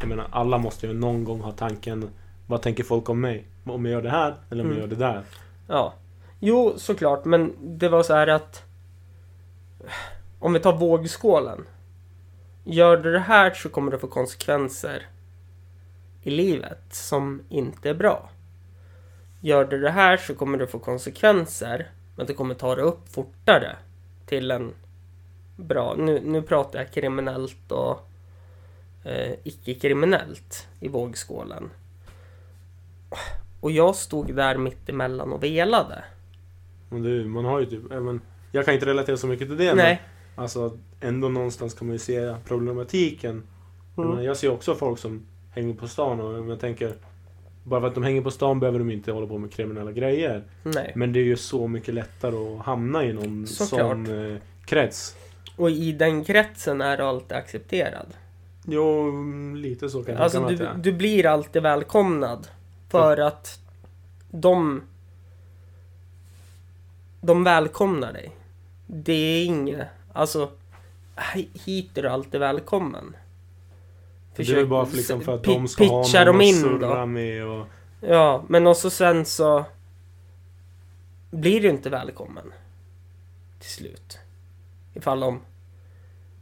Jag menar, alla måste ju någon gång ha tanken Vad tänker folk om mig? Om jag gör det här eller om Mm. jag gör det där? Ja. Jo, såklart, men det var så här att... Om vi tar vågskålen. Gör du det här så kommer det få konsekvenser i livet som inte är bra. Gör du det här så kommer det få konsekvenser, men det kommer ta dig upp fortare till en bra... Nu, nu pratar jag kriminellt och eh, icke-kriminellt i vågskålen. Och jag stod där mitt emellan och velade. Men det, man har ju typ... ja, men Jag kan inte relatera så mycket till det Nej. men alltså ändå någonstans kan man ju se problematiken. Mm. jag ser också folk som hänger på stan och jag tänker Bara för att de hänger på stan behöver de inte hålla på med kriminella grejer. Nej. Men det är ju så mycket lättare att hamna i någon Såklart. sån eh, krets. Och i den kretsen är du alltid accepterad. Jo, lite så kan jag Alltså du, du blir alltid välkomnad. För att de... De välkomnar dig. Det är inget... Alltså... hi- Hit är du alltid välkommen. Det är bara för, liksom för att de ska ha någon att surra med och... Ja, men och så sen så... Blir du inte välkommen. Till slut. Ifall om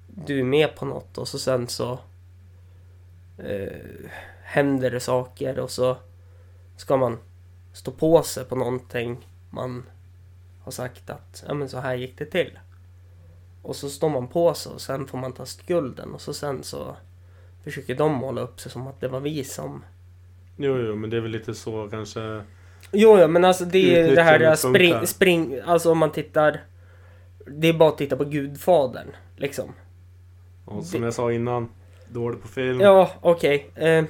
du är med på något och så sen så... Eh, händer det saker och så ska man stå på sig på någonting man har sagt att ja men så här gick det till. Och så står man på sig och sen får man ta skulden och så sen så försöker de måla upp sig som att det var vi som Jo, jo, men det är väl lite så kanske... Jo, ja, men alltså det är det här Utnyttjandet spring, spring, alltså om man tittar Det är bara att titta på Gudfadern, liksom. Och som Det- jag sa innan, dålig på film. Ja, okej. Eh,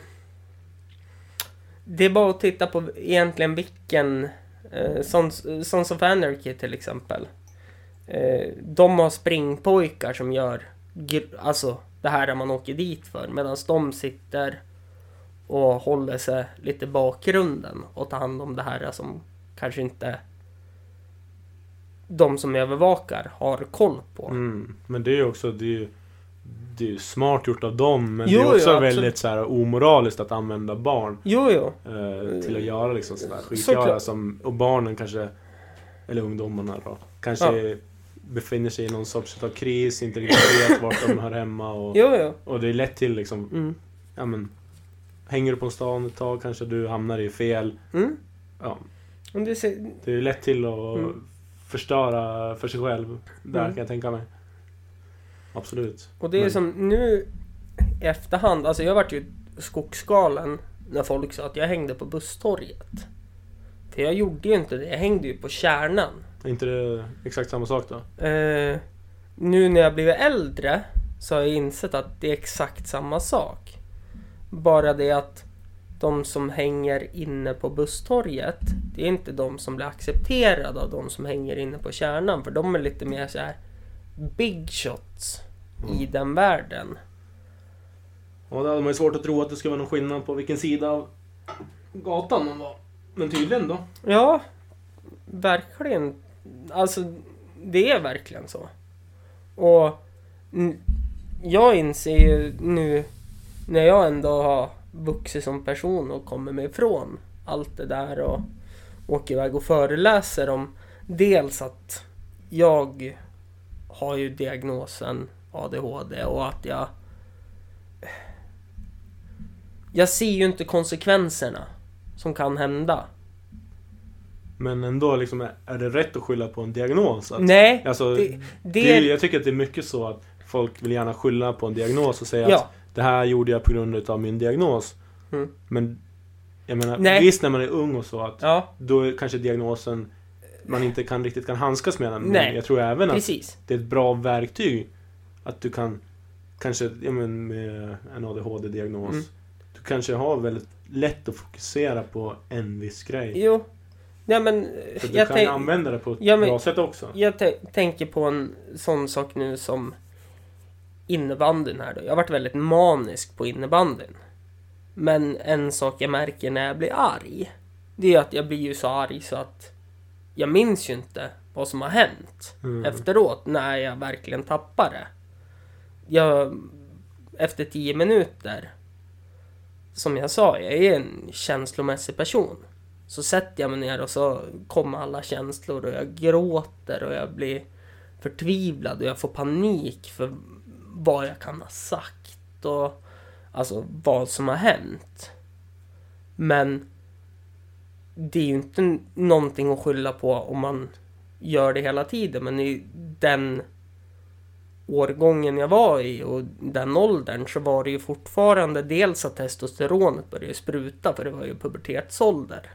det är bara att titta på egentligen vilken eh, Sons, Sons of Anarchy till exempel. Eh, de har springpojkar som gör alltså det här man åker dit för medan de sitter och håller sig lite i bakgrunden och tar hand om det här som kanske inte de som övervakar har koll på. Mm. Men det är ju också, det är ju, det är ju smart gjort av dem. Men Jo, det är också jo, väldigt så här omoraliskt att använda barn Jo, jo. eh, till att göra liksom sådär skitgöra som, och barnen kanske, eller ungdomarna då, kanske befinner sig i någon sorts av kris, inte riktigt vet vart de hör hemma och, Jo, jo. och det är lätt till liksom, Mm. ja men Hänger du på stan ett tag kanske du hamnar i fel, Mm. ja Men det ser, Det är lätt till att Mm. förstöra för sig själv. Där Mm. kan jag tänka mig. Absolut. Och det är Men- som nu i efterhand, alltså jag vart ju skogsgalen när folk sa att jag hängde på busstorget. För jag gjorde ju inte det, jag hängde ju på kärnan. Är inte det exakt samma sak då? Eh, nu när jag blivit äldre så har jag insett att det är exakt samma sak. Bara det att de som hänger inne på busstorget, det är inte de som blir accepterade av de som hänger inne på kärnan. För de är lite mer så här big shots i den världen. Ja, det hade man ju svårt att tro att det skulle vara någon skillnad på vilken sida av gatan man var. Men tydligen då. Ja, verkligen. Alltså, det är verkligen så. Och jag inser ju nu när jag ändå har vuxit som person och kommer mig ifrån allt det där och åker iväg och föreläser om dels att jag har ju diagnosen ADHD och att jag jag ser ju inte konsekvenserna som kan hända. Men ändå liksom, är- det rätt att skylla på en diagnos? Att, Nej, Alltså, det, det, det, jag tycker att det är mycket så att folk vill gärna skylla på en diagnos och säga Ja. att det här gjorde jag på grund av min diagnos. Mm. Men jag menar, Nej. visst när man är ung och så att Ja, då är kanske diagnosen man inte kan riktigt kan handskas med den. Men Nej. jag tror även att precis. det är ett bra verktyg. Att du kan kanske, ja men med en ADHD-diagnos. Mm. Du kanske har väldigt lätt att fokusera på en viss grej. Jo. Ja men... Så du Jag, kan ju använda det på ett Ja, men- bra sätt också. jag tä- tänker på en sån sak nu som innebandyn här då. Jag har varit väldigt manisk på innebandyn. Men en sak jag märker när jag blir arg. Det är att jag blir ju så arg så att jag minns ju inte vad som har hänt. Mm. efteråt när jag verkligen tappar det. Jag, efter tio minuter, som jag sa, jag är en känslomässig person. Så sätter jag mig ner och så kommer alla känslor och jag gråter och jag blir förtvivlad och jag får panik för vad jag kan ha sagt och alltså vad som har hänt. Men det är ju inte någonting att skylla på om man gör det hela tiden. Men i den årgången jag var i och den åldern så var det ju fortfarande dels att testosteronet började spruta för det var ju pubertetsålder.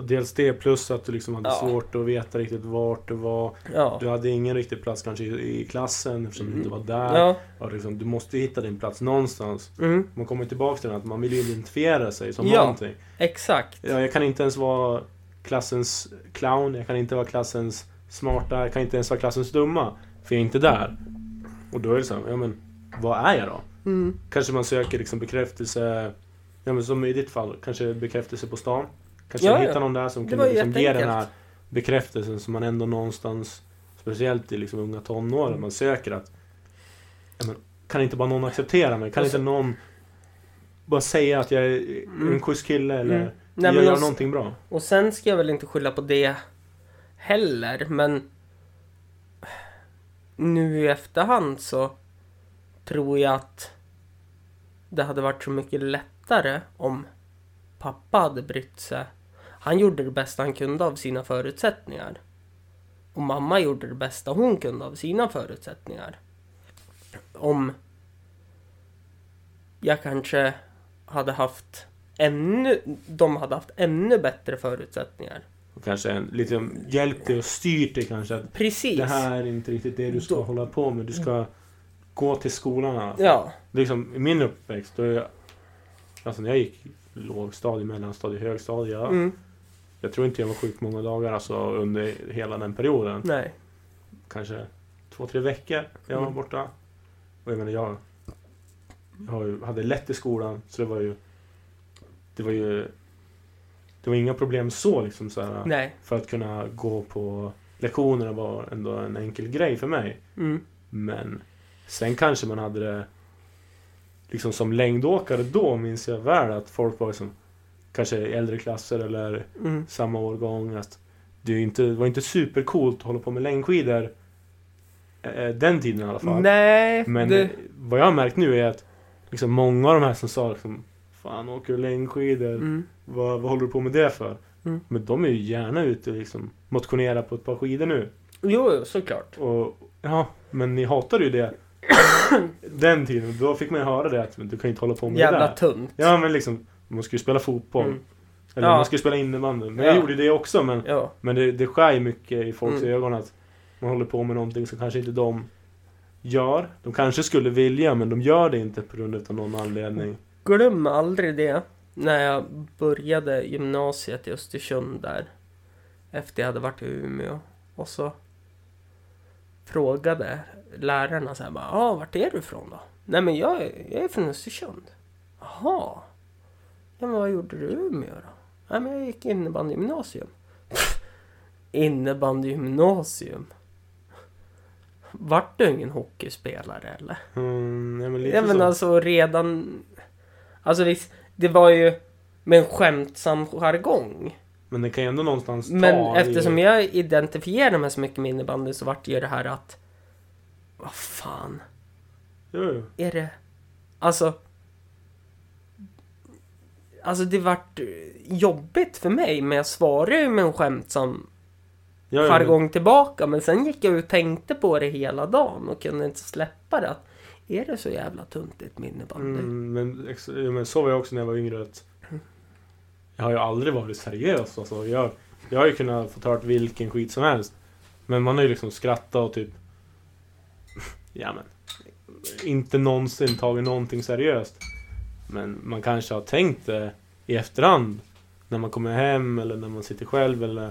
Och dels det plus att du liksom hade Ja. svårt att veta riktigt vart du var. Ja. Du hade ingen riktig plats kanske i, i klassen eftersom du inte var där. Mm. Ja. Och liksom, du måste hitta din plats någonstans. Mm, Man kommer tillbaka till det att man vill identifiera sig som Ja. någonting. exakt. Ja, jag kan inte ens vara klassens clown, jag kan inte vara klassens smarta, jag kan inte ens vara klassens dumma. För jag är inte där. Och då är det så här, ja men vad är jag då? Mm. Kanske man söker liksom bekräftelse, ja men som i ditt fall, kanske bekräftelse på stan. Kanske Ja, hittar någon där som ju liksom ge den här bekräftelsen som man ändå någonstans, speciellt i liksom unga tonåren, man söker att men, kan inte bara någon acceptera mig? Kan Och inte så- någon bara säga att jag är Mm. en schysst kille eller Mm. jag Nej, men gör och, någonting bra? och sen ska jag väl inte skylla på det heller, men nu i efterhand så tror jag att det hade varit så mycket lättare om pappa hade brytt sig. Han gjorde det bästa han kunde av sina förutsättningar. Och mamma gjorde det bästa hon kunde av sina förutsättningar. Om jag kanske hade haft ännu, de hade haft ännu bättre förutsättningar. Och kanske en, lite hjälpt dig och styrt dig kanske att Precis. det här är inte riktigt det du ska Då- hålla på med. Du ska gå till skolan. fall. Ja. Liksom i min uppväxt, då är jag, alltså när jag gick lågstadie, mellanstadie, högstadie. Mm. Jag tror inte jag var sjuk många dagar alltså under hela den perioden. Nej. Kanske två, tre veckor jag var Mm. borta. Och jag menar jag, jag hade lätt i skolan så det var ju Det var ju Det var inga problem så liksom så här, Nej. För att kunna gå på lektionerna var ändå en enkel grej för mig. Mm. Men sen kanske man hade det liksom som längdåkare då minns jag väl att folk var liksom kanske äldre klasser eller Mm. samma årgång. Att det, är ju inte, det var inte supercoolt att hålla på med längdskidor eh, den tiden i alla fall. Nej. Men det, eh, vad jag har märkt nu är att liksom många av de här som sa liksom Fan åker du längdskidor? mm. Vad, vad håller du på med det för? Mm. Men de är ju gärna ute och liksom motionera på ett par skidor nu. Jo, såklart. Och ja, men ni hatade ju det [COUGHS] den tiden. Då fick man ju höra det att du kan inte hålla på med Jävla det där. tunt. Ja men liksom, man skulle spela fotboll. Mm. Eller Ja. man skulle spela innebandy. Men Ja. jag gjorde det också. Men, Ja. men det, det skär ju mycket i folks Mm. ögon att man håller på med någonting som kanske inte de gör. De kanske skulle vilja men de gör det inte på grund av någon anledning. Glöm aldrig det. När jag började gymnasiet i Östersund där. Efter jag hade varit i Umeå. Och så frågade lärarna så här bara, ah, vart är du ifrån då? Nej men jag jag är från Östersund. Jaha. Ja men vad gjorde du i Umeå då? Nej men jag gick innebandygymnasium. [LAUGHS] innebandygymnasium? Vart du ingen hockeyspelare eller? Mm, ja, men lite Ja men så. alltså redan... Alltså visst, det var ju med en skämtsam jargong. Men det kan ju ändå någonstans ta Men i- eftersom jag identifierar mig så mycket med innebandy så vart det ju det här att... Vad fan, Jo, jo. är det... Alltså... Alltså det vart jobbigt för mig, men jag svarade ju med en skämtsam Ja, ja, jargong tillbaka. Men sen gick jag och tänkte på det hela dagen och kunde inte släppa det. Att, är det så jävla tuntigt med innebandy? Mm, men, men så var jag också när jag var yngre. Att jag har ju aldrig varit seriös. Alltså, jag, jag har ju kunnat få hört vilken skit som helst. Men man har ju liksom skrattat och typ... [LAUGHS] Ja men... Inte någonsin tagit någonting seriöst. Men man kanske har tänkt det i efterhand. När man kommer hem eller när man sitter själv eller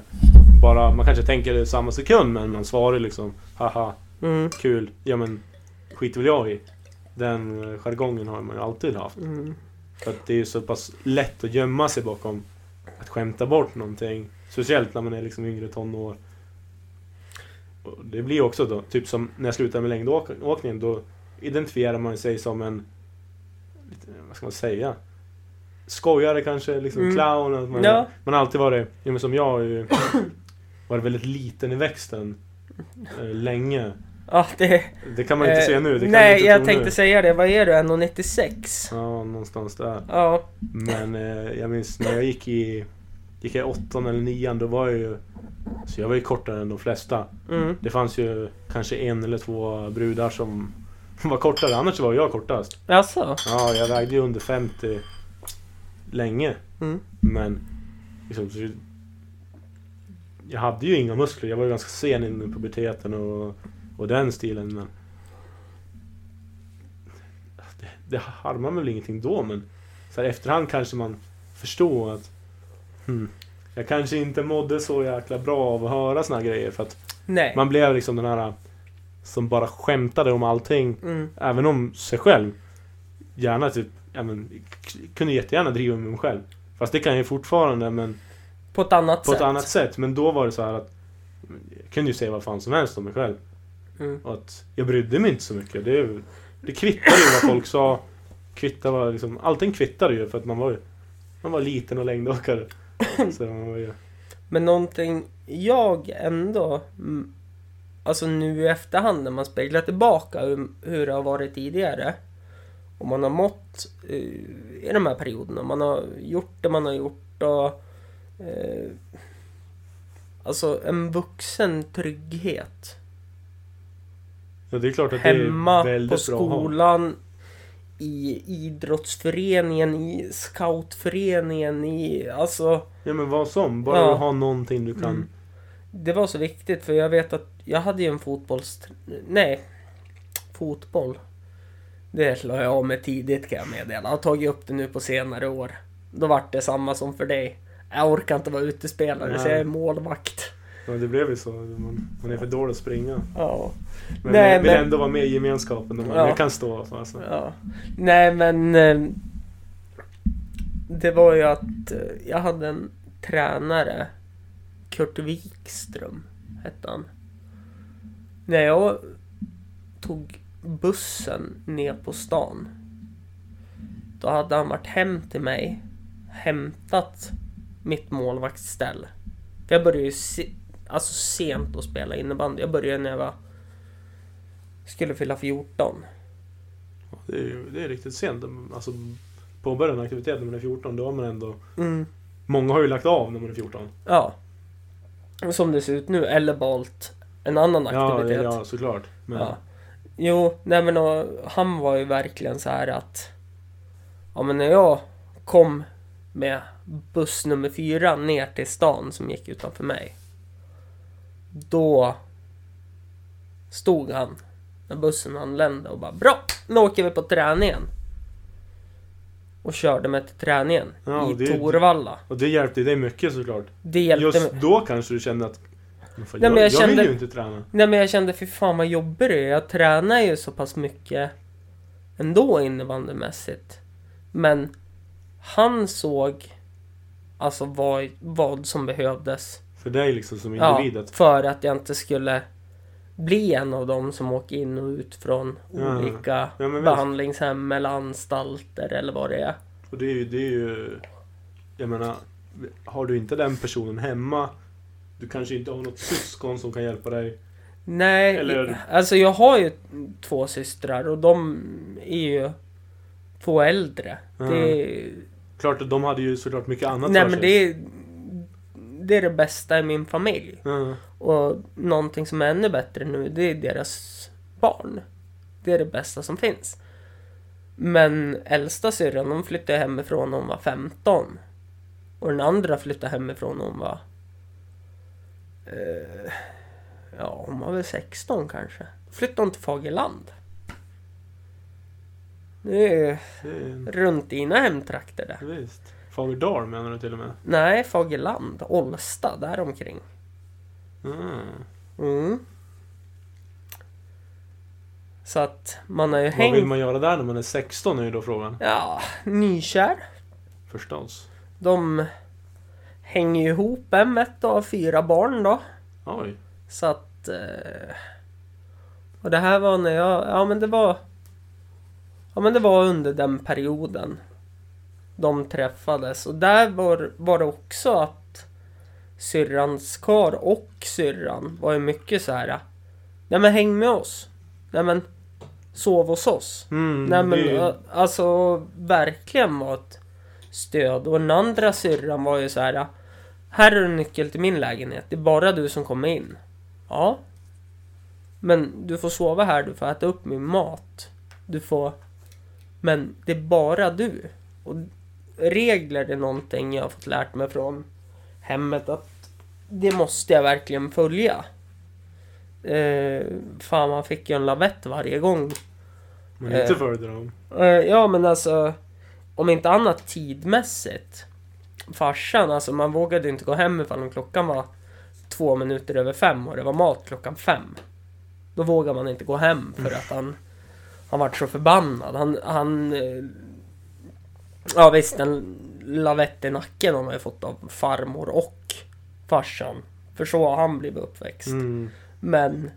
bara, man kanske tänker det samma sekund men man svarar liksom haha, Mm. kul, ja men skiter väl jag i. Den jargongen har man ju alltid haft. Mm. För att det är ju så pass lätt att gömma sig bakom att skämta bort någonting. Speciellt när man är liksom yngre tonår. Och det blir också då, typ som när jag slutade med längdåkningen, då identifierar man sig som en, lite, vad ska man säga? Skojare kanske, liksom Mm. clown. Att man, Ja. man har alltid varit, ja, men som jag har ju [COUGHS] varit väldigt liten i växten eh, länge. Ja, det... Det kan man inte eh, se nu. Det kan man nej, jag tänkte nu. säga det. Vad är du? 1,96? Ja, någonstans där. Ja. Men eh, jag minns när jag gick i Gick jag i åttan eller nian då var jag ju Så jag var ju kortare än de flesta Mm. Det fanns ju kanske en eller två brudar som [LAUGHS] var kortare, annars var jag kortast Jaså? Ja, jag vägde ju under 50 Länge Mm. Men liksom, så, Jag hade ju inga muskler, jag var ju ganska sen in i puberteten och, och den stilen men Det, det harmar väl ingenting då men så här, efterhand kanske man förstår att hmm, Jag kanske inte mådde så jäkla bra av att höra såna här grejer för att Nej. man blev liksom den här Som bara skämtade om allting Mm. Även om sig själv Gärna typ, ja men Kunde jättegärna driva med mig själv Fast det kan jag ju fortfarande men På ett annat På sätt. ett annat sätt, men då var det så här att Jag kunde ju säga vad fan som helst om mig själv Mm. Och att jag brydde mig inte så mycket Det, det kvittade ju vad folk sa Kvittade vad liksom, allting kvittade ju för att man var ju Man var liten och längdåkare [LAUGHS] Så man var ju Men någonting jag ändå... Alltså nu i efterhand när man speglar tillbaka hur, hur det har varit tidigare. Och man har mått eh, i de här perioderna. Man har gjort det man har gjort och... Eh, alltså en vuxen trygghet. Ja det är klart att Hemma, det är på väldigt bra ha. skolan, i idrottsföreningen, i scoutföreningen, i... Alltså... Ja men vad som, bara Ja. att ha någonting du kan Mm. Det var så viktigt för jag vet att jag hade ju en fotbolls... Nej. Fotboll. Det la jag av med tidigt kan jag meddela. Jag har tagit upp det nu på senare år. Då vart det samma som för dig. Jag orkar inte vara utespelare så Nej. jag är målvakt. Ja det blev ju så, man, man är för dålig att springa Ja. Men Nej, jag vill men- ändå vara med i gemenskapen, man, Ja. jag kan stå alltså. ja. Nej men... eh, Det var ju att eh, jag hade en tränare. Kurt Wikström hette han. När jag tog bussen ner på stan. Då hade han varit hem till mig. Hämtat mitt målvaktsställ. För jag började ju se, alltså sent att spela innebandy. Jag började när jag var... Skulle fylla 14. Det är, ju- det är riktigt sent. Alltså, påbörja en aktivitet när man är 14, då har man ändå... Mm. Många har ju lagt av när man är 14. Ja. Som det ser ut nu. Eller valt en annan Ja, aktivitet. ja, såklart. Men, Ja. Jo, nej men och, han var ju verkligen så här att... Ja men när jag kom med buss nummer fyra ner till stan som gick utanför mig. Då stod han när bussen anlände och bara Bra! Nu åker vi på träningen. Och körde mig till träningen Ja, i det- Torvalla. Och det hjälpte dig mycket såklart. Det hjälpte Just mig. då kanske du kände att... Men fan, Nej, jag, men jag jag, vill kände- ju inte träna. Nej men jag kände, fy fan vad jobbig det är. Jag tränar ju så pass mycket ändå innebandymässigt. Men han såg alltså vad, vad som behövdes. För dig liksom som Ja, individ. att- för att jag inte skulle bli en av dem som åker in och ut från Ja. olika Ja, behandlingshem eller anstalter eller vad det är. Och det är ju... Det är ju jag menar, har du inte den personen hemma, du kanske inte har något syskon som kan hjälpa dig. Nej, Eller- alltså jag har ju två systrar och de är ju två äldre. Ja. Det Klart att de hade ju såklart mycket annat Nej för men sig. det är, det är det bästa i min familj. Ja. Och någonting som är ännu bättre nu, det är deras barn. Det är det bästa som finns. Men äldsta syrran, hon flyttade hemifrån när hon var 15. Och den andra flyttade hemifrån när hon var... Eh, ja, hon var väl 16 kanske. Flyttade hon till Fagerland. Det är är, runt dina hemtrakter där. visst. Fagerdal menar du till och med? Nej, Fagerland, Olsta, där omkring. Mm. Mm. Så att man har ju Vad vill hängt... man göra där när man är 16 är ju då frågan. Ja, nykär. Förstås. De hänger ju ihop och har fyra barn då. Oj. Så att... Eh, och det här var när jag... Ja men det var... Ja men det var under den perioden. De träffades. Och där var, var det också att syrrans kar och syrran var ju mycket så här. Nej men häng med oss. Nej men sov hos oss. Mm, Nej men det alltså verkligen var ett stöd. Och den andra syrran var ju så här. Här är en nyckel till min lägenhet. Det är bara du som kommer in. Ja. Men du får sova här, du får äta upp min mat. Du får... Men det är bara du. Och regler är någonting jag har fått lärt mig från hemmet att det måste jag verkligen följa. Eh, fan, man fick ju en lavett varje gång Men inte eh, dem. Eh, ja men alltså Om inte annat tidmässigt Farsan, alltså man vågade inte gå hem ifall klockan var Två minuter över fem och det var mat klockan fem. Då vågar man inte gå hem för att han Han vart så förbannad. Han, han eh, Ja visst en lavett i nacken har man ju fått av farmor och farsan. För så har han blivit uppväxt. Mm. Men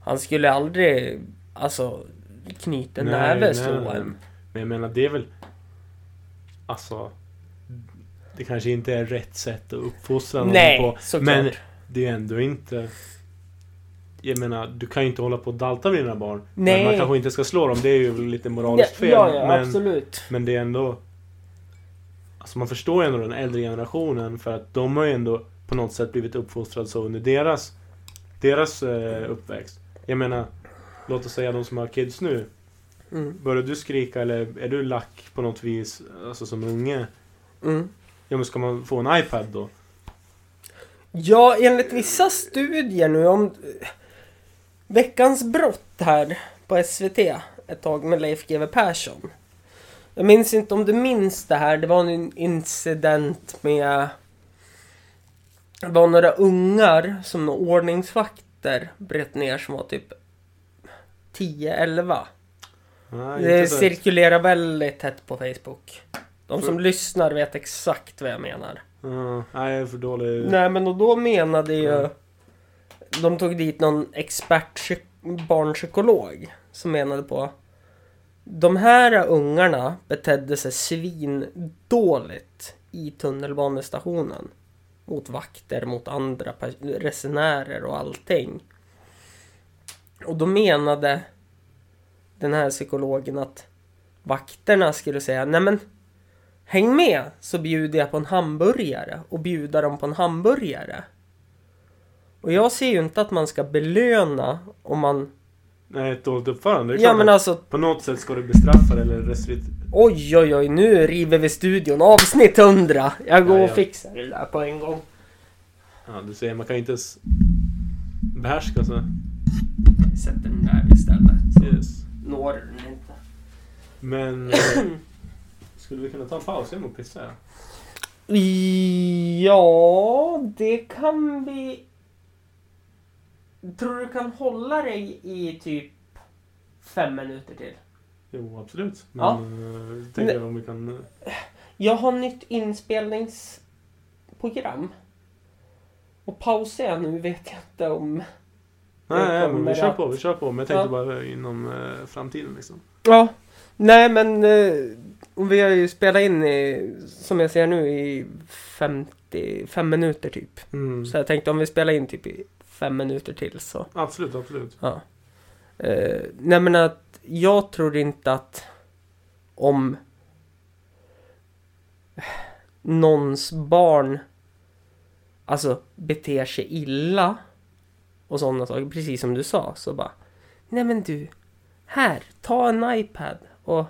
Han skulle aldrig Alltså Knyta Nej, näve en Men jag menar det är väl... Alltså... Det kanske inte är rätt sätt att uppfostra någon Nej, på. såklart. Men det är ändå inte... Jag menar, du kan ju inte hålla på och dalta med dina barn. Nej. Men man kanske inte ska slå dem, det är ju lite moraliskt fel. Ja, ja men, absolut. men det är ändå... Alltså man förstår ju ändå den äldre generationen för att de har ju ändå på något sätt blivit uppfostrade så under deras, deras eh, uppväxt. Jag menar, låt oss säga de som har kids nu. Mm. Börjar du skrika eller är du lack på något vis, alltså som unge? Mm. Ja men ska man få en iPad då? Ja, enligt vissa studier nu om Veckans brott här på SVT ett tag med Leif GW Persson. Jag minns inte om du minns det här. Det var en incident med det var några ungar som några ordningsvakter bröt ner som var typ 10-11. Nej, Det så. cirkulerar väldigt tätt på Facebook. De som lyssnar vet exakt vad jag menar. Ja, nej, jag är för dålig. Nej men och då menade ju... Mm. De tog dit någon expert barnpsykolog. Som menade på... De här ungarna betedde sig svindåligt i tunnelbanestationen. Mot vakter, mot andra resenärer och allting. Och då menade den här psykologen att vakterna skulle säga nej men Häng med så bjuder jag på en hamburgare och bjuda dem på en hamburgare. Och jag ser ju inte att man ska belöna om man... Nej, ett dåligt uppförande. Det är Ja klart men att alltså, På något sätt ska du bestraffa det eller restrikt... oj oj oj, nu river vi studion. Avsnitt 100! Jag går Ja, och ja. fixar det där på en gång. Ja, du ser, man kan ju inte ens behärska sig. Sätter den där istället. Så Yes. når den inte. Men... eh, [CLEARS THROAT] skulle vi kunna ta en paus? Må pissa. ja. Det kan vi... Tror du kan hålla dig i typ fem minuter till? Jo, absolut. Men Ja. eh, tänker jag om vi kan... eh, Jag har nytt inspelningsprogram. Och pausar jag nu vet jag inte om... Nej, nej, men vi kör på, vi kör på. Men jag tänkte Ja. bara inom eh, framtiden liksom. Ja, nej men... Eh, och vi har ju spelat in i, som jag ser nu, i 55 minuter typ. Mm. Så jag tänkte om vi spelar in typ i fem minuter till så... Absolut, absolut. Ja. Eh, nej men att jag tror inte att om någons barn alltså beter sig illa och sådana saker, precis som du sa, så bara Nej men du, här, ta en iPad och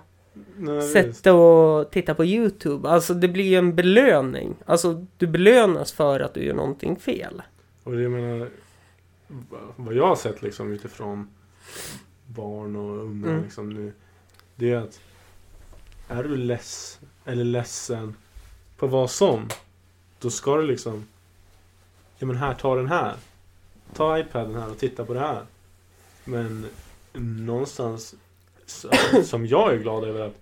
Nej, sätt och titta på YouTube. Alltså det blir ju en belöning. Alltså du belönas för att du gör någonting fel. Och det jag menar... Vad jag har sett liksom utifrån barn och unga Mm. liksom nu. Det är att är du less eller ledsen på vad som, då ska du liksom, ja men här, ta den här. Ta iPaden här och titta på det här. Men någonstans som jag är glad över att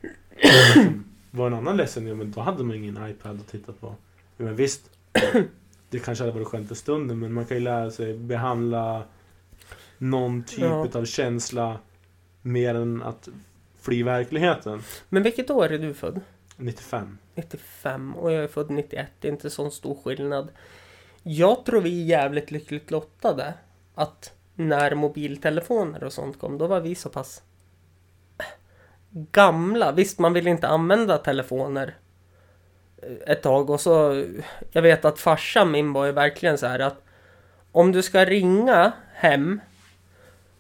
var en annan ledsen, ja men då hade man ingen iPad att titta på. Ja, men visst, det kanske hade varit skönt i stunden men man kan ju lära sig behandla någon typ Ja. av känsla mer än att fly verkligheten. Men vilket år är du född? 95. 95 och jag är född 91. Det är inte sån stor skillnad. Jag tror vi är jävligt lyckligt lottade. Att när mobiltelefoner och sånt kom, då var vi så pass gamla. Visst, man vill inte använda telefoner ett tag och så... Jag vet att farsan min var ju verkligen så här att om du ska ringa hem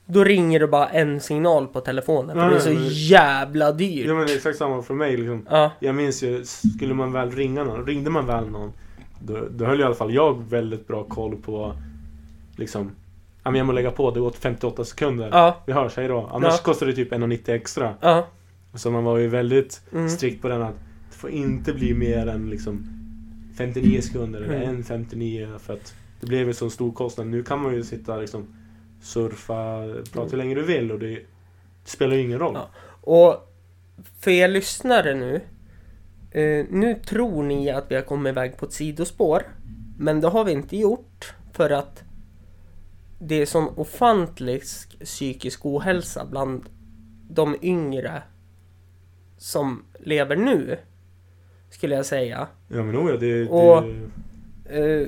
då ringer du bara en signal på telefonen för det är så men- jävla dyrt. Ja men det är exakt samma för mig liksom. Ja, Jag minns ju, skulle man väl ringa någon, ringde man väl någon Då, då höll i alla fall jag väldigt bra koll på Liksom Ja men jag må lägga på, det åt 58 sekunder ja, Vi hörs, hej då Annars Ja. kostar det typ 1,90 extra ja. Så man var ju väldigt Mm. strikt på den att Det får inte bli mer än liksom 59 sekunder eller Mm. 1,59 för att Det blev ju så stor kostnad Nu kan man ju sitta liksom Surfa, prata hur länge du vill och det, det spelar ju ingen roll Ja. Och för er lyssnare nu. Eh, nu tror ni att vi har kommit iväg på ett sidospår. Men det har vi inte gjort. För att det är sån ofantlig psykisk ohälsa bland de yngre som lever nu. Skulle jag säga. Ja men oh, ja, det, det Och- Eh,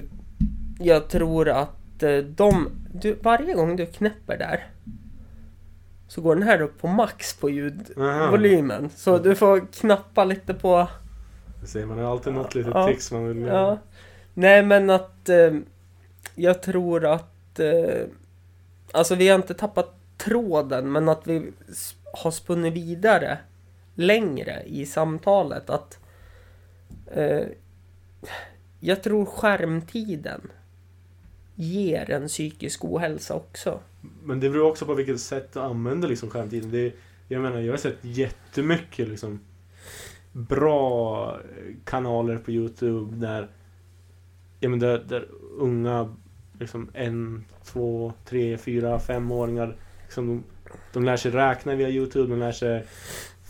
jag tror att eh, de... Du, varje gång du knäpper där så går den här upp på max på ljudvolymen. Så du får knappa lite på... Det säger man, har alltid något litet Ja. tricks man vill Ja. Nej men att eh, jag tror att... Eh, alltså vi har inte tappat tråden men att vi har spunnit vidare längre i samtalet. Att eh, jag tror skärmtiden ger en psykisk ohälsa också. Men det beror också på vilket sätt du använder liksom skärmtiden. Det, jag menar, jag har sett jättemycket liksom bra kanaler på Youtube där, ja, men där, där unga liksom en, två, tre, fyra, femåringar liksom, de, de lär sig räkna via Youtube, de lär sig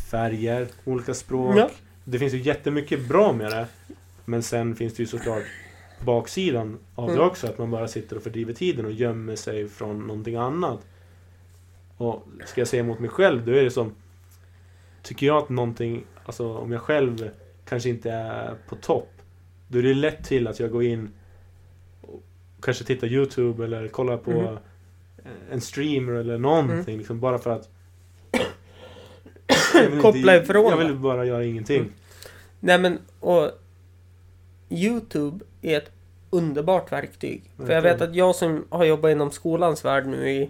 färger, olika språk. Ja. Det finns ju jättemycket bra med det. Men sen finns det ju såklart baksidan av det Mm. också. Att man bara sitter och fördriver tiden och gömmer sig från någonting annat. Och ska jag säga mot mig själv, då är det som... Tycker jag att någonting, alltså om jag själv kanske inte är på topp. Då är det lätt till att jag går in och kanske tittar YouTube eller kollar på Mhm. en streamer eller någonting. Mm. Liksom, bara för att... Vill [LAUGHS] Koppla inte- ifrån Jag vill bara göra ingenting. Mm. Nej men och Youtube är ett underbart verktyg. För jag Verkligen. vet att jag som har jobbat inom skolans värld nu i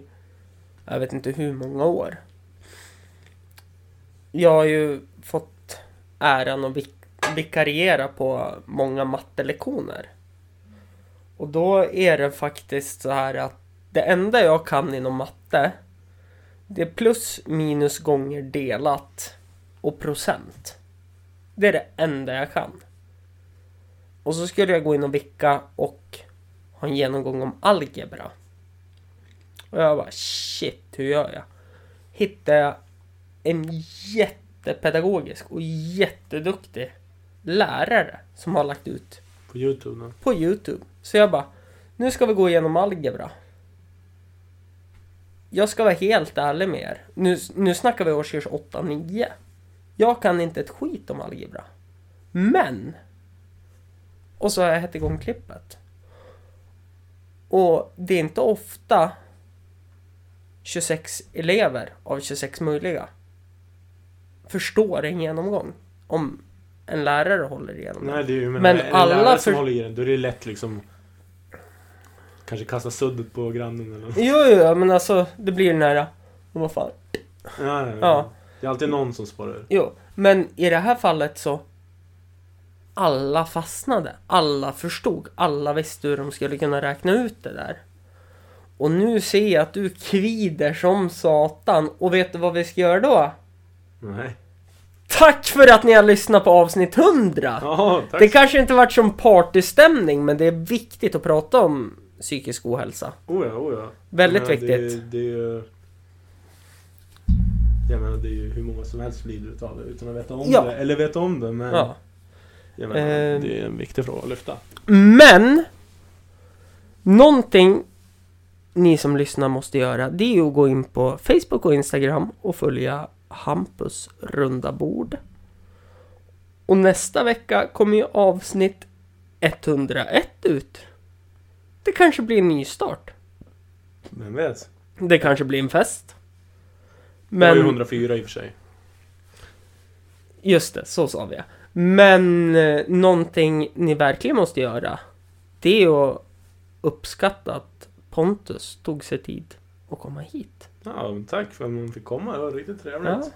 jag vet inte hur många år. Jag har ju fått äran att vik- vikariera på många mattelektioner. Och då är det faktiskt så här att det enda jag kan inom matte det är plus minus gånger delat och procent. Det är det enda jag kan. Och så skulle jag gå in och vicka och ha en genomgång om algebra. Och jag bara shit, hur gör jag? Hittade jag en jättepedagogisk och jätteduktig lärare som har lagt ut På Youtube nu. på Youtube. Så jag bara, nu ska vi gå igenom algebra. Jag ska vara helt ärlig med er. Nu, nu snackar vi årskurs 8-9. Jag kan inte ett skit om algebra. Men! Och så har jag hett igång klippet. Och det är inte ofta 26 elever av 26 möjliga förstår en genomgång. Om en lärare håller igenom. Nej, det är men, Men alla lärare som för- håller i den, då är det lätt liksom Kanske kasta suddet på grannen eller något. Jo, jo, men alltså det blir den här... Vad fan? Ja, ja, ja. Det är alltid någon som sparar. Jo, men i det här fallet så... Alla fastnade. Alla förstod. Alla visste hur de skulle kunna räkna ut det där. Och nu ser jag att du kvider som satan. Och vet du vad vi ska göra då? Nej. Tack för att ni har lyssnat på avsnitt 100! Ja, tack. Det kanske inte varit som partystämning, men det är viktigt att prata om psykisk ohälsa. Oh ja, oh ja. Väldigt menar, viktigt. Det, det. Jag menar, det är ju hur många som helst lider utav det utan att veta om Ja. det. Eller veta om det, men... Ja. Jag menar, Eh. det är en viktig fråga att lyfta. Men! Någonting ni som lyssnar måste göra, det är ju att gå in på Facebook och Instagram och följa Hampus runda bord. Och nästa vecka kommer ju avsnitt 101 ut. Det kanske blir en ny start. Vem vet? Det kanske blir en fest. Men... Det var ju Men, 104 i och för sig. just det, så sa vi. Men eh, någonting ni verkligen måste göra, det är att uppskatta att Pontus tog sig tid att komma hit. Ja, men tack för att man fick komma. Det var riktigt trevligt. Ja.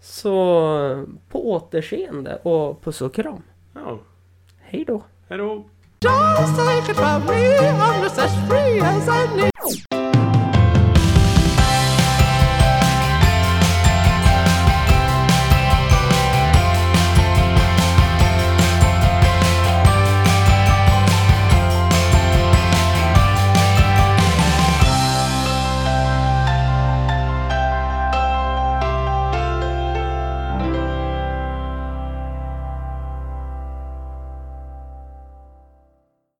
Så på återseende och puss och kram. ja. Hej då! Hej då! Just take it from me, I'm just as free as I need.